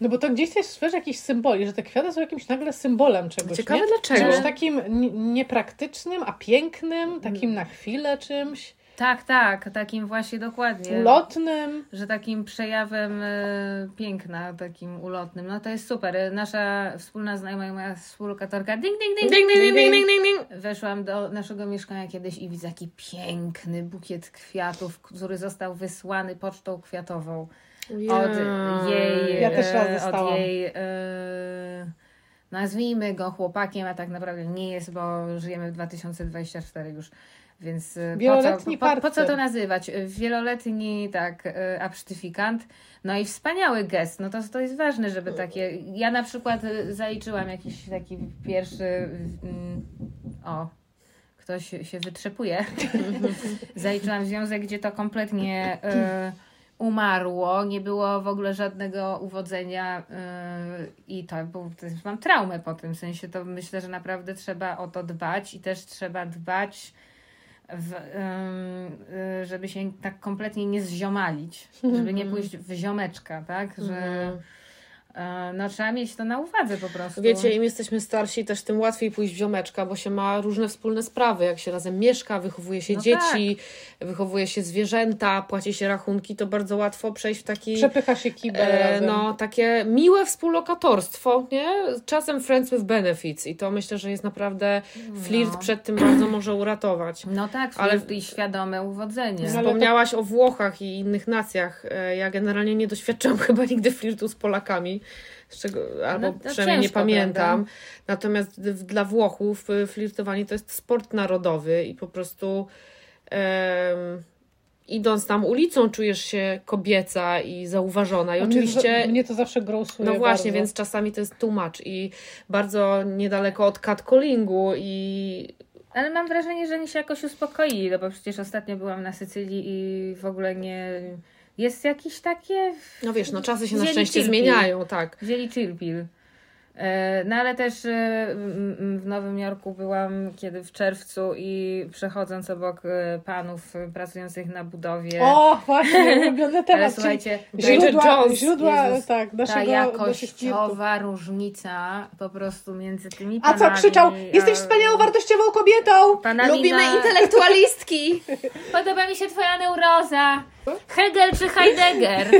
No bo to gdzieś jest wiesz, jakiś symboli, że te kwiaty są jakimś nagle symbolem czegoś, Ciekawe nie? dlaczego. Czymś takim niepraktycznym, a pięknym, takim na chwilę czymś, Tak, tak, takim właśnie dokładnie. ulotnym. Że takim przejawem e, piękna, takim ulotnym. No to jest super. Nasza wspólna znajoma, moja współlokatorka, ding, ding, ding, Ding, ding, ding, ding, ding, ding, ding. Weszłam do naszego mieszkania kiedyś i widzę taki piękny bukiet kwiatów, który został wysłany pocztą kwiatową od jej, Ja też raz e, dostałam. od jej e, nazwijmy go chłopakiem, a tak naprawdę nie jest, bo żyjemy w 2024 już. Więc e, po co, Wieloletni po, po co to nazywać? E, Wieloletni, tak, e, absztyfikant. No i wspaniały gest. No to, to jest ważne, żeby takie. Ja na przykład e, zaliczyłam jakiś taki pierwszy. mm, O, ktoś się wytrzepuje. Zaliczyłam związek, gdzie to kompletnie e, umarło, nie było w ogóle żadnego uwodzenia e, i to, jest, mam traumę po tym w sensie, to myślę, że naprawdę trzeba o to dbać i też trzeba dbać w, em, y, żeby się tak kompletnie nie zziomalić, żeby nie pójść w ziomeczka, tak, że Mhm. E, no trzeba mieć to na uwadze po prostu. Wiecie, im jesteśmy starsi, też tym łatwiej pójść w ziomeczka, bo się ma różne wspólne sprawy. Jak się razem mieszka, wychowuje się No dzieci, wychowuje się zwierzęta, płaci się rachunki, to bardzo łatwo przejść w taki. Przepycha się kibel E, razem. no, takie miłe współlokatorstwo, nie? Czasem friends with benefits i to myślę, że jest naprawdę flirt No. przed tym bardzo może uratować. No tak, Ale- i świadome uwodzenie. Wspomniałaś o Włochach i innych nacjach. E, Ja generalnie nie doświadczyłam chyba nigdy flirtu z Polakami, czego, albo No, to przynajmniej nie pamiętam. prawda? Natomiast dla Włochów y, flirtowanie to jest sport narodowy i po prostu em, idąc tam ulicą czujesz się kobieca i zauważona. I A oczywiście... Mnie, mnie to zawsze grosuje No właśnie, bardzo. więc czasami to jest too much i bardzo niedaleko od catcallingu i Ale mam wrażenie, że oni się jakoś uspokoili, no bo przecież ostatnio byłam na Sycylii i w ogóle nie... Jest jakieś takie... no wiesz, no czasy się na szczęście zmieniają, tak. Wzięli No ale też e, w Nowym Jorku byłam kiedy w czerwcu i przechodząc obok e, panów e, pracujących na budowie. O, właśnie, ulubiony temat. słuchajcie, źródła, źródła Jezus, tak, ta naszego, flirtów. jakościowa różnica po prostu między tymi A panami. co krzyczał? Jesteś a wspaniałą, wartościową kobietą! Panami Lubimy na... intelektualistki. Podoba mi się twoja neuroza. Hegel czy Heidegger?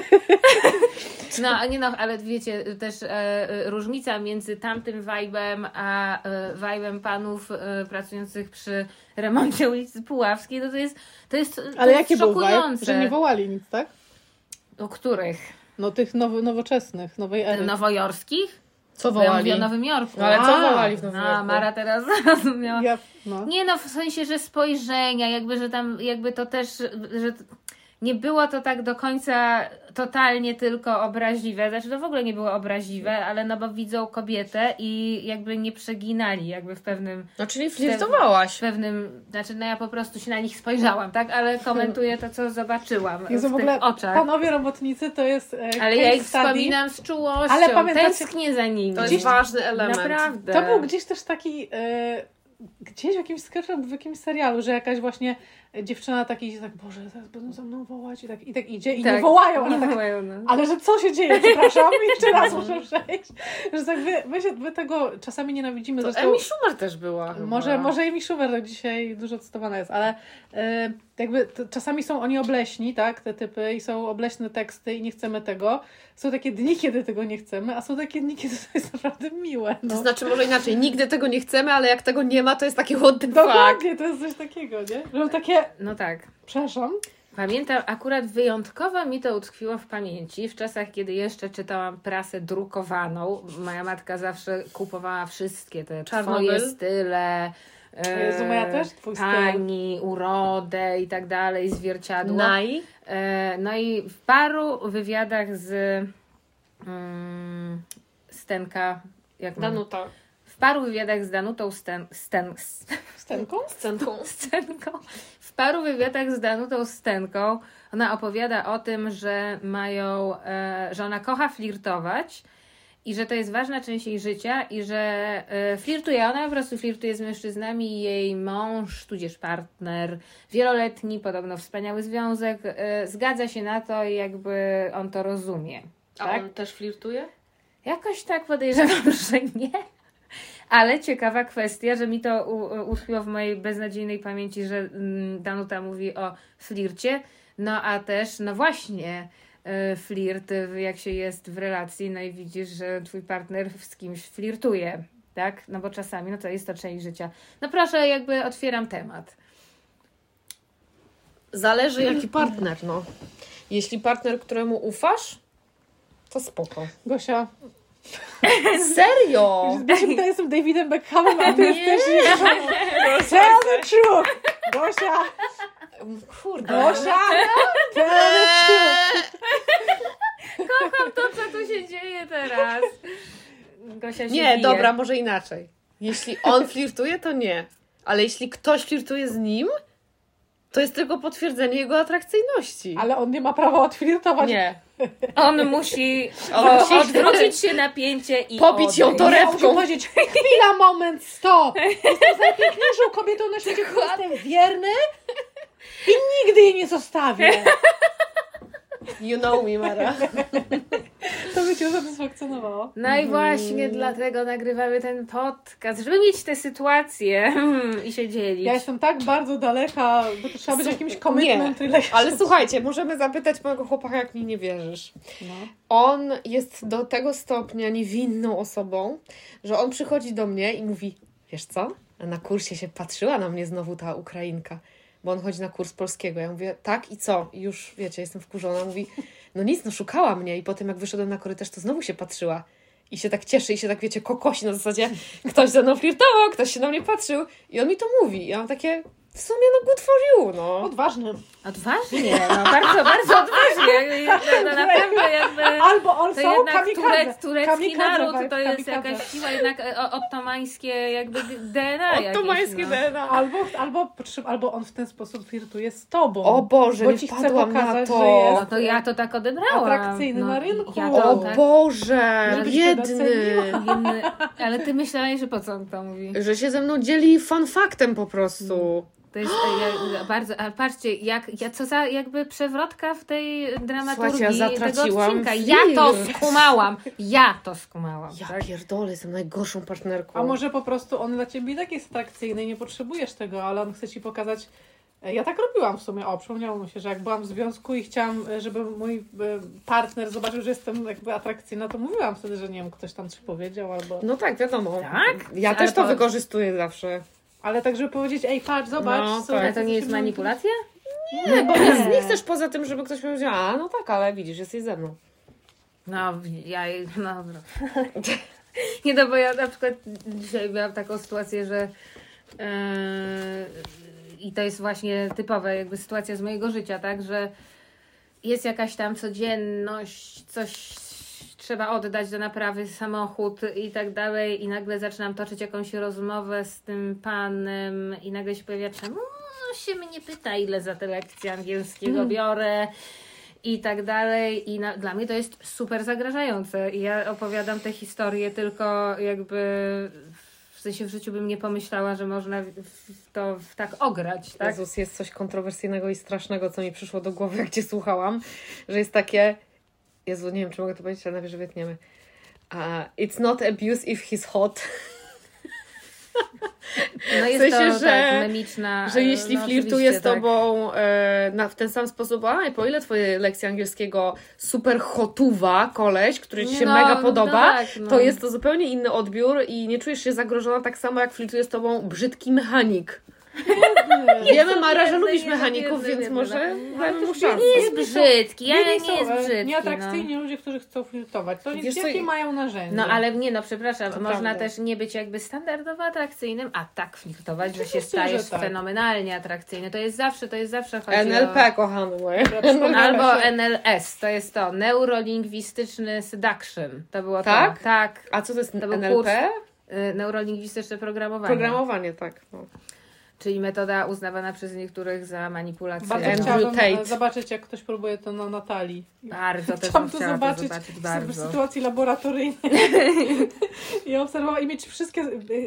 No, nie no, ale wiecie, też e, e, różnica między tamtym vibe'em, a e, vibe'em panów e, pracujących przy remoncie ulicy Puławskiej, to, to jest to jest, to Ale jest jaki był vibe? szokujące. Że nie wołali nic, tak? O których? No tych now, nowoczesnych, nowej ery. Nowojorskich? Co ja wołali? mówię o Nowym Jorku. No ale co A, wołali w Nowym A, Jorku? Mara teraz zrozumiała. Ja, no. Nie no, w sensie, że spojrzenia, jakby, że tam, jakby to też, że nie było to tak do końca totalnie tylko obraźliwe. Znaczy, to w ogóle nie było obraźliwe, ale no bo widzą kobietę i jakby nie przeginali, jakby w pewnym, No czyli flirtowałaś. w pewnym, znaczy no ja po prostu się na nich spojrzałam, tak? Ale komentuję to, co zobaczyłam Jezu, w, w tych ogóle oczach. panowie robotnicy to jest e, Ale ja ich study. wspominam z czułością, Ale pamiętacie- tęsknię za nimi. To jest ważny element. Naprawdę. To był gdzieś też taki. E, gdzieś w jakimś sketchu albo w jakimś serialu, że jakaś właśnie dziewczyna taki idzie tak, Boże, zaraz będą za mną wołać i tak, i tak idzie i nie wołają. Ale, tak, wołają, no. ale że co się dzieje? Przepraszam, jeszcze raz muszę przejść. Że tak my, my, się, my tego czasami nienawidzimy. To Zresztą, Emi Schumer też była chyba. może, może Amy Schumer tak dzisiaj dużo cytowana jest, ale e, jakby to, czasami są oni obleśni, tak, te typy i są obleśne teksty i nie chcemy tego. Są takie dni, kiedy tego nie chcemy, a są takie dni, kiedy to jest naprawdę miłe. No. To znaczy może inaczej, nigdy tego nie chcemy, ale jak tego nie ma, to jest taki what the. Dokładnie, to jest coś takiego, nie? Że takie, No tak. przepraszam, Pamiętam, akurat wyjątkowo mi to utkwiło w pamięci w czasach, kiedy jeszcze czytałam prasę drukowaną. Moja matka zawsze kupowała wszystkie te Czarnobyl? twoje style. E, Jezu, moja też twój. Pani, urodę i tak dalej, zwierciadło. Naj. E, No i w paru wywiadach z mm, Stenka, jak mam- Danuta. w paru wywiadach z Danutą Sten, Sten, Stenką? Scenką. Stenką. W paru wywiadach z Danutą Stenką ona opowiada o tym, że mają, e, że ona kocha flirtować i że to jest ważna część jej życia i że e, flirtuje. Ona po prostu flirtuje z mężczyznami i jej mąż, tudzież partner, wieloletni, podobno wspaniały związek, e, zgadza się na to i jakby on to rozumie. A Tak? on też flirtuje? Jakoś tak podejrzewam, że nie. Ale ciekawa kwestia, że mi to utkwiło w mojej beznadziejnej pamięci, że mm, Danuta mówi o flircie, no a też, no właśnie, flirt, y, jak się jest w relacji, no i widzisz, że twój partner z kimś flirtuje, tak? No bo czasami, no to jest to część życia. No proszę, jakby otwieram temat. Zależy jaki partner, no. Jeśli partner, któremu ufasz, to spoko. Gosia, Serio? Gosia to jestem Davidem Beckhamem, a ty jesteś... Tell the truth! Gosia, Kurde. Gosia, tell the truth! Kocham to, co tu się dzieje teraz. Gosia się Nie, bije. dobra, może inaczej. Jeśli on flirtuje, to nie. Ale jeśli ktoś flirtuje z nim, to jest tylko potwierdzenie jego atrakcyjności. Ale on nie ma prawa odflirtować. Nie. On musi, On musi- odwrócić się napięcie i Pobić ją odejść. to- Torebką. musi powiedzieć, chwila, moment, stop! Jestem najpiękniejszą kobietą na świecie, jestem wierny i nigdy jej nie zostawię. You know me, Mara. To by Cię usatysfakcjonowało. No i właśnie dlatego nagrywamy ten podcast, żeby mieć tę sytuację i się dzielić. Ja jestem tak bardzo daleka, bo to trzeba być jakimś commitment Nie. Ale słuchajcie, możemy zapytać mojego chłopaka, jak mi nie wierzysz. No. On jest do tego stopnia niewinną osobą, że on przychodzi do mnie i mówi, wiesz co, na kursie się patrzyła na mnie znowu ta Ukrainka, bo on chodzi na kurs polskiego. Ja mówię, tak i co? I już, wiecie, jestem wkurzona. Mówi, no nic, no szukała mnie i potem jak wyszedłem na korytarz, to znowu się patrzyła. I się tak cieszy i się tak, wiecie, kokosi na zasadzie, ktoś ze mną flirtował, ktoś się na mnie patrzył i on mi to mówi. I ja mam takie, w sumie no good for you, no. Odważny. Odważnie, no bardzo, bardzo odważnie. No, no, naprawdę jakby... Albo To also jednak kamikadze. turec, turecki Kamikadze naród to jest kamikadze. jakaś siła, jednak e, o- ottomańskie jakby DNA jakieś, Otomańskie no. DNA. Albo, albo, albo on w ten sposób flirtuje z tobą. O Boże, bo nie ci chce wpadłam na pokazać, to. że jest No to ja to tak odebrałam. Atrakcyjny no, na rynku. Ja O to, tak, Boże, Żebyś się biedny. ale ty myślałeś, że po co on to mówi? Że się ze mną dzieli fun faktem po prostu. To jest e, ja, bardzo, ale patrzcie, jak, ja, co za jakby przewrotka w tej dramaturgii Słuchajcie, ja tego odcinka. film. Ja to skumałam. Ja to skumałam. Ja tak? pierdolę, jestem najgorszą partnerką. A może po prostu on dla ciebie i tak jest atrakcyjny i nie potrzebujesz tego, ale on chce ci pokazać. E, Ja tak robiłam w sumie. O, przypomniało mi się, że jak byłam w związku i chciałam, e, żeby mój e, partner zobaczył, że jestem jakby atrakcyjna, to mówiłam wtedy, że nie wiem, ktoś tam coś powiedział albo. No tak, wiadomo. Tak? Ja Ale też to to- wykorzystuję zawsze. Ale tak, żeby powiedzieć, ej, patrz, zobacz. No, tak. Ale to nie jest manipulacja? Nie, bo nie, nie chcesz poza tym, żeby ktoś powiedział, a no tak, ale widzisz, jesteś ze mną. No, ja, no dobra. Nie no, bo ja na przykład dzisiaj miałam taką sytuację, że yy, i to jest właśnie typowa jakby sytuacja z mojego życia, tak, że jest jakaś tam codzienność, coś trzeba oddać do naprawy samochód i tak dalej i nagle zaczynam toczyć jakąś rozmowę z tym panem i nagle się pojawia, czemu się mnie pyta, ile za te lekcje angielskiego biorę i tak dalej. I na, dla mnie to jest super zagrażające. I ja opowiadam tę historię tylko jakby w sensie w życiu bym nie pomyślała, że można to tak ograć, tak? Jezus, jest coś kontrowersyjnego i strasznego, co mi przyszło do głowy, jak Cię słuchałam, że jest takie... Jezu, nie wiem, czy mogę to powiedzieć, ale najwyżej wytniemy. Uh, it's not abuse if he's hot. No jest sensie, to że- tak memiczna. Że e, jeśli no, flirtuje z tobą e, na, w ten sam sposób, a po ile twoje lekcje angielskiego super hotuwa koleś, który ci się No, mega no podoba, tak, no. to jest to zupełnie inny odbiór i nie czujesz się zagrożona tak samo, jak flirtuje z tobą brzydki mechanik. Wiemy, Mara, że lubisz mechaników, więc może no. dajmy mu też szansę. Nie jest brzydki, ja Biedni nie jest brzydki. No. Nieatrakcyjni ludzie, którzy chcą flirtować. To Wiesz jakie mają narzędzia? No ale nie, no przepraszam, To można prawda. też nie być jakby standardowo atrakcyjnym, a tak flirtować, że się stajesz że tak. fenomenalnie atrakcyjny. To jest zawsze, to jest zawsze chodzi NLP, o... kochany mój. Albo NLS, to jest to, neurolingwistyczny seduction. To było Tak? to. Tak. A co to jest To był NLP? Y, Neurolingwistyczne programowanie. Programowanie, tak. No. Czyli metoda uznawana przez niektórych za manipulację. Bardzo Andrew chciałabym Tate. e, zobaczyć, jak ktoś próbuje to na Natalii. Bardzo też Chciałam to zobaczyć, to zobaczyć w bardzo. sytuacji laboratoryjnej i obserwować i mieć wszystkie,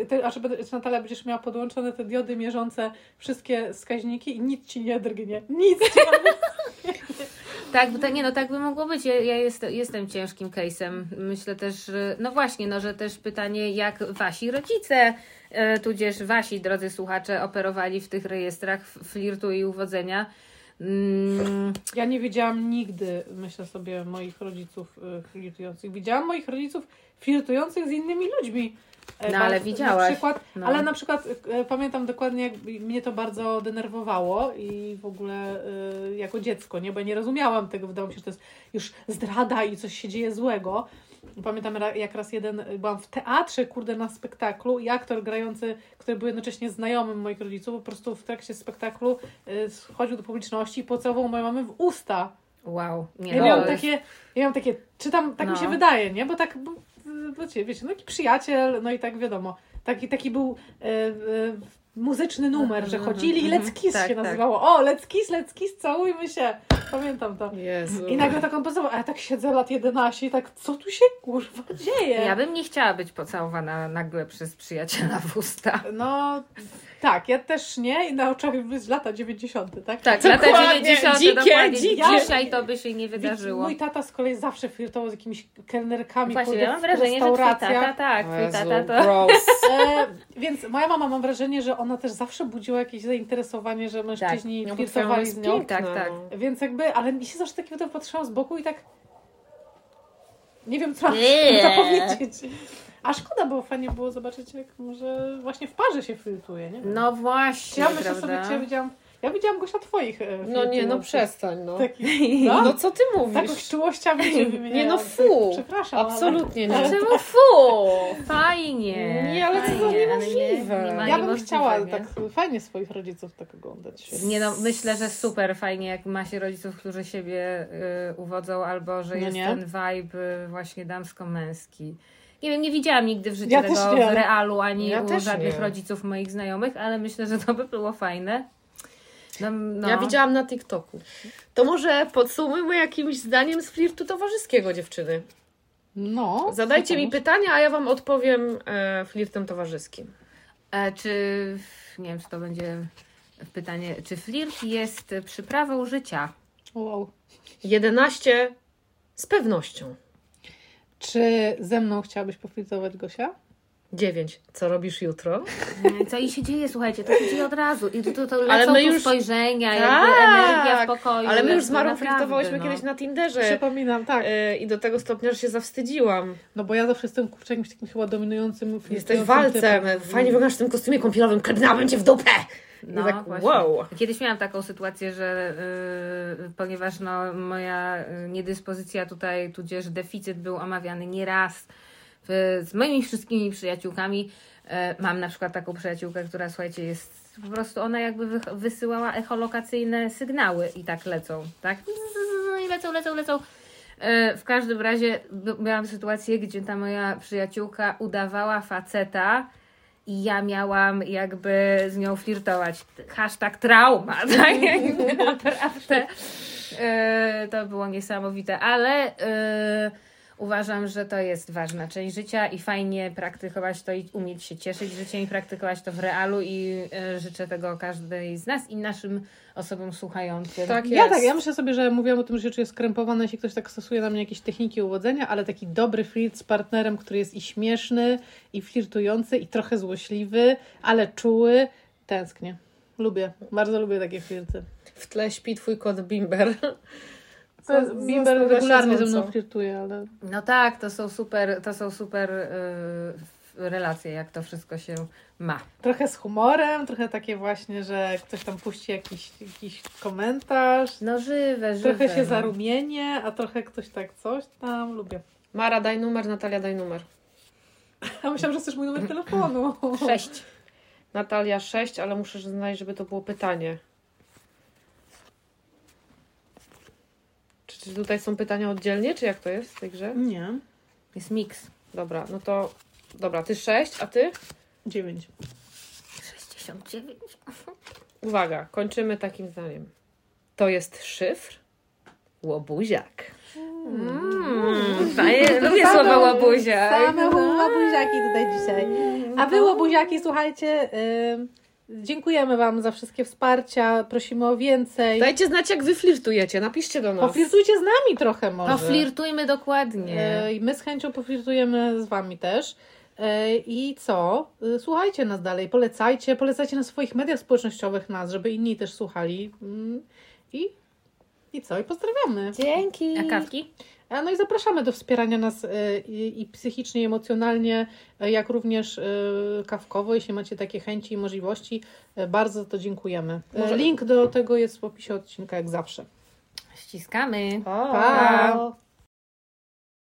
te, a żeby Natalia będziesz miała podłączone te diody mierzące wszystkie wskaźniki i nic ci nie drgnie. Nic ci nie Tak, bo nie, no tak by mogło być. Ja, ja jest, jestem ciężkim case'em. Myślę też, no właśnie, no, że też pytanie, jak wasi rodzice, e, tudzież wasi, drodzy słuchacze, operowali w tych rejestrach flirtu i uwodzenia. Mm, Ja nie widziałam nigdy, myślę sobie, moich rodziców y, flirtujących. Widziałam moich rodziców flirtujących z innymi ludźmi. E, No, ale widziałaś. Na przykład, No. Ale na przykład e, pamiętam dokładnie, jak mnie to bardzo denerwowało i w ogóle e, jako dziecko, nie? Bo ja nie rozumiałam tego, wydawało mi się, że to jest już zdrada i coś się dzieje złego. Pamiętam jak raz jeden, byłam w teatrze, kurde, na spektaklu i aktor grający, który był jednocześnie znajomym moich rodziców, po prostu w trakcie spektaklu schodził do publiczności i pocałował moją mamę w usta. wow. Nie, Ja no, miałam to jest- takie, ja miałam takie, czy tam, tak mi No. się wydaje, nie? Bo tak, bo, wiecie, wiecie, no taki przyjaciel, no i tak wiadomo, taki, taki był e, e, muzyczny numer, że Mhm, chodzili i mhm, Let's Kiss tak, się tak. nazywało. O, Let's Kiss, Let's Kiss, całujmy się. Pamiętam to. Jezu. I nagle tak on pocałował, a ja tak siedzę lat 11 i tak, co tu się kurwa dzieje? Ja bym nie chciała być pocałowana nagle przez przyjaciela w usta. No, tak, ja też nie i na oczach być lata 90, tak? Tak, lata Dokładnie, 90. dzikie, dokładnie. dzikie. Dzisiaj to by się nie wydarzyło. Mój tata z kolei zawsze flirtował z jakimiś kelnerkami Właśnie, ja mam w wrażenie, że twój tata, tak, twój tata to... gross. E, więc moja mama mam wrażenie, że ona też zawsze budziła jakieś zainteresowanie, że mężczyźni mama flirtowali z nią. piękna, Tak, tak. no. Więc jakby, ale mi się zawsze tak potem patrzyłam z boku i tak nie wiem, co mam Nie. zapowiedzieć. A szkoda, bo fajnie było zobaczyć, jak może właśnie w parze się flirtuje, nie? No właśnie, ja myślę prawda? sobie, czy ja widziałam, Ja widziałam Gosia twoich. e, No nie, no filmów. przestań, no. Takich, No, no? co ty mówisz? Tak czułościami się wymieniają. Nie no, fu. Przepraszam. ale- Absolutnie nie. Czemu fu? Fajnie. Nie, ale to fajnie, ale niemożliwe. Nie, nie ma Ja bym niemożliwe, chciała nie? tak fajnie swoich rodziców tak oglądać. Nie no, myślę, że super fajnie, jak ma się rodziców, którzy siebie y, uwodzą, albo że No jest nie? ten vibe y, właśnie damsko-męski. Nie wiem, nie widziałam nigdy w życiu Ja tego w realu, ani Ja u żadnych nie. rodziców moich znajomych, ale myślę, że to by było fajne. No, no. Ja widziałam na TikToku. To może podsumujmy jakimś zdaniem z flirtu towarzyskiego, dziewczyny. No. Zadajcie mi pytania, a ja Wam odpowiem e, flirtem towarzyskim. E, czy, nie wiem, czy to będzie pytanie, czy flirt jest przyprawą życia? Wow. 11 z pewnością. Czy ze mną chciałabyś poflirtować Gosia? 9. Co robisz jutro? Co i się dzieje, słuchajcie, to się dzieje od razu. I tu, tu, to Ale lecą my tu już- spojrzenia, Tak, jakby energia w pokoju. Ale my już z Marą flirtowałyśmy no. kiedyś na Tinderze. Przypominam, tak. E, I do tego stopnia, że się zawstydziłam. No bo ja zawsze jestem kurczę jakimś takim chyba dominującym Jesteś walcem. typem. Fajnie wyglądasz w tym kostiumie kąpielowym. Kardynałem cię w dupę. No, tak, wow. Kiedyś miałam taką sytuację, że yy, ponieważ no, moja y, niedyspozycja tutaj, tudzież deficyt był omawiany nieraz w, z moimi wszystkimi przyjaciółkami. E, mam na przykład taką przyjaciółkę, która słuchajcie, jest po prostu ona jakby wy, wysyłała echolokacyjne sygnały i tak lecą, tak? I lecą, lecą, lecą. W każdym razie miałam sytuację, gdzie ta moja przyjaciółka udawała faceta i ja miałam jakby z nią flirtować. Hashtag trauma, tak? Naprawdę e, to było niesamowite, ale e, uważam, że to jest ważna część życia i fajnie praktykować to i umieć się cieszyć życiem i praktykować to w realu i e, życzę tego każdej z nas i naszym osobom słuchającym. Tak Ja jest. tak, ja myślę sobie, że mówiłam o tym, że czuję skrępowane, jeśli ktoś tak stosuje na mnie jakieś techniki uwodzenia, ale taki dobry flirt z partnerem, który jest i śmieszny, i flirtujący, i trochę złośliwy, ale czuły, tęsknię. Lubię, bardzo lubię takie flirty. W tle śpi twój kot Bimber. To Bimber regularnie ze mną flirtuje, ale No tak, to są super, to są super y, relacje, jak to wszystko się ma. trochę z humorem, trochę takie właśnie, że ktoś tam puści jakiś, jakiś komentarz, No żywe, żywe. trochę się no. zarumienie, a trochę ktoś tak coś tam, lubię. Mara, daj numer, Natalia, daj numer. A myślałam, że chcesz mój numer telefonu. Sześć. Natalia 6, ale muszę znaleźć, żeby to było pytanie. Czy, tutaj są pytania oddzielnie, czy jak to jest w tej grze? Nie. Jest miks. Dobra, no to. Dobra, ty 6, a ty? Dziewięć. 69. Uwaga, kończymy takim zdaniem. To jest szyfr? Łobuziak. Mm, fajnie, lubię słowo łabuzia. Same łobuziaki tutaj dzisiaj. A wy łobuziaki, słuchajcie, ym, dziękujemy wam za wszystkie wsparcia, prosimy o więcej. Dajcie znać, jak wy flirtujecie. Napiszcie do nas. Poflirtujcie z nami trochę może. Poflirtujmy dokładnie. E, I my z chęcią poflirtujemy z wami też. E, I co? E, Słuchajcie nas dalej, polecajcie, polecajcie na swoich mediach społecznościowych nas, żeby inni też słuchali. Mm, I, i co? I pozdrawiamy. Dzięki. A kawki? A No i zapraszamy do wspierania nas e, i, i psychicznie, i emocjonalnie, e, jak również e, kawkowo, jeśli macie takie chęci i możliwości. Bardzo za to dziękujemy. Może- Link do tego jest w opisie odcinka, jak zawsze. Ściskamy. Pa. Pa!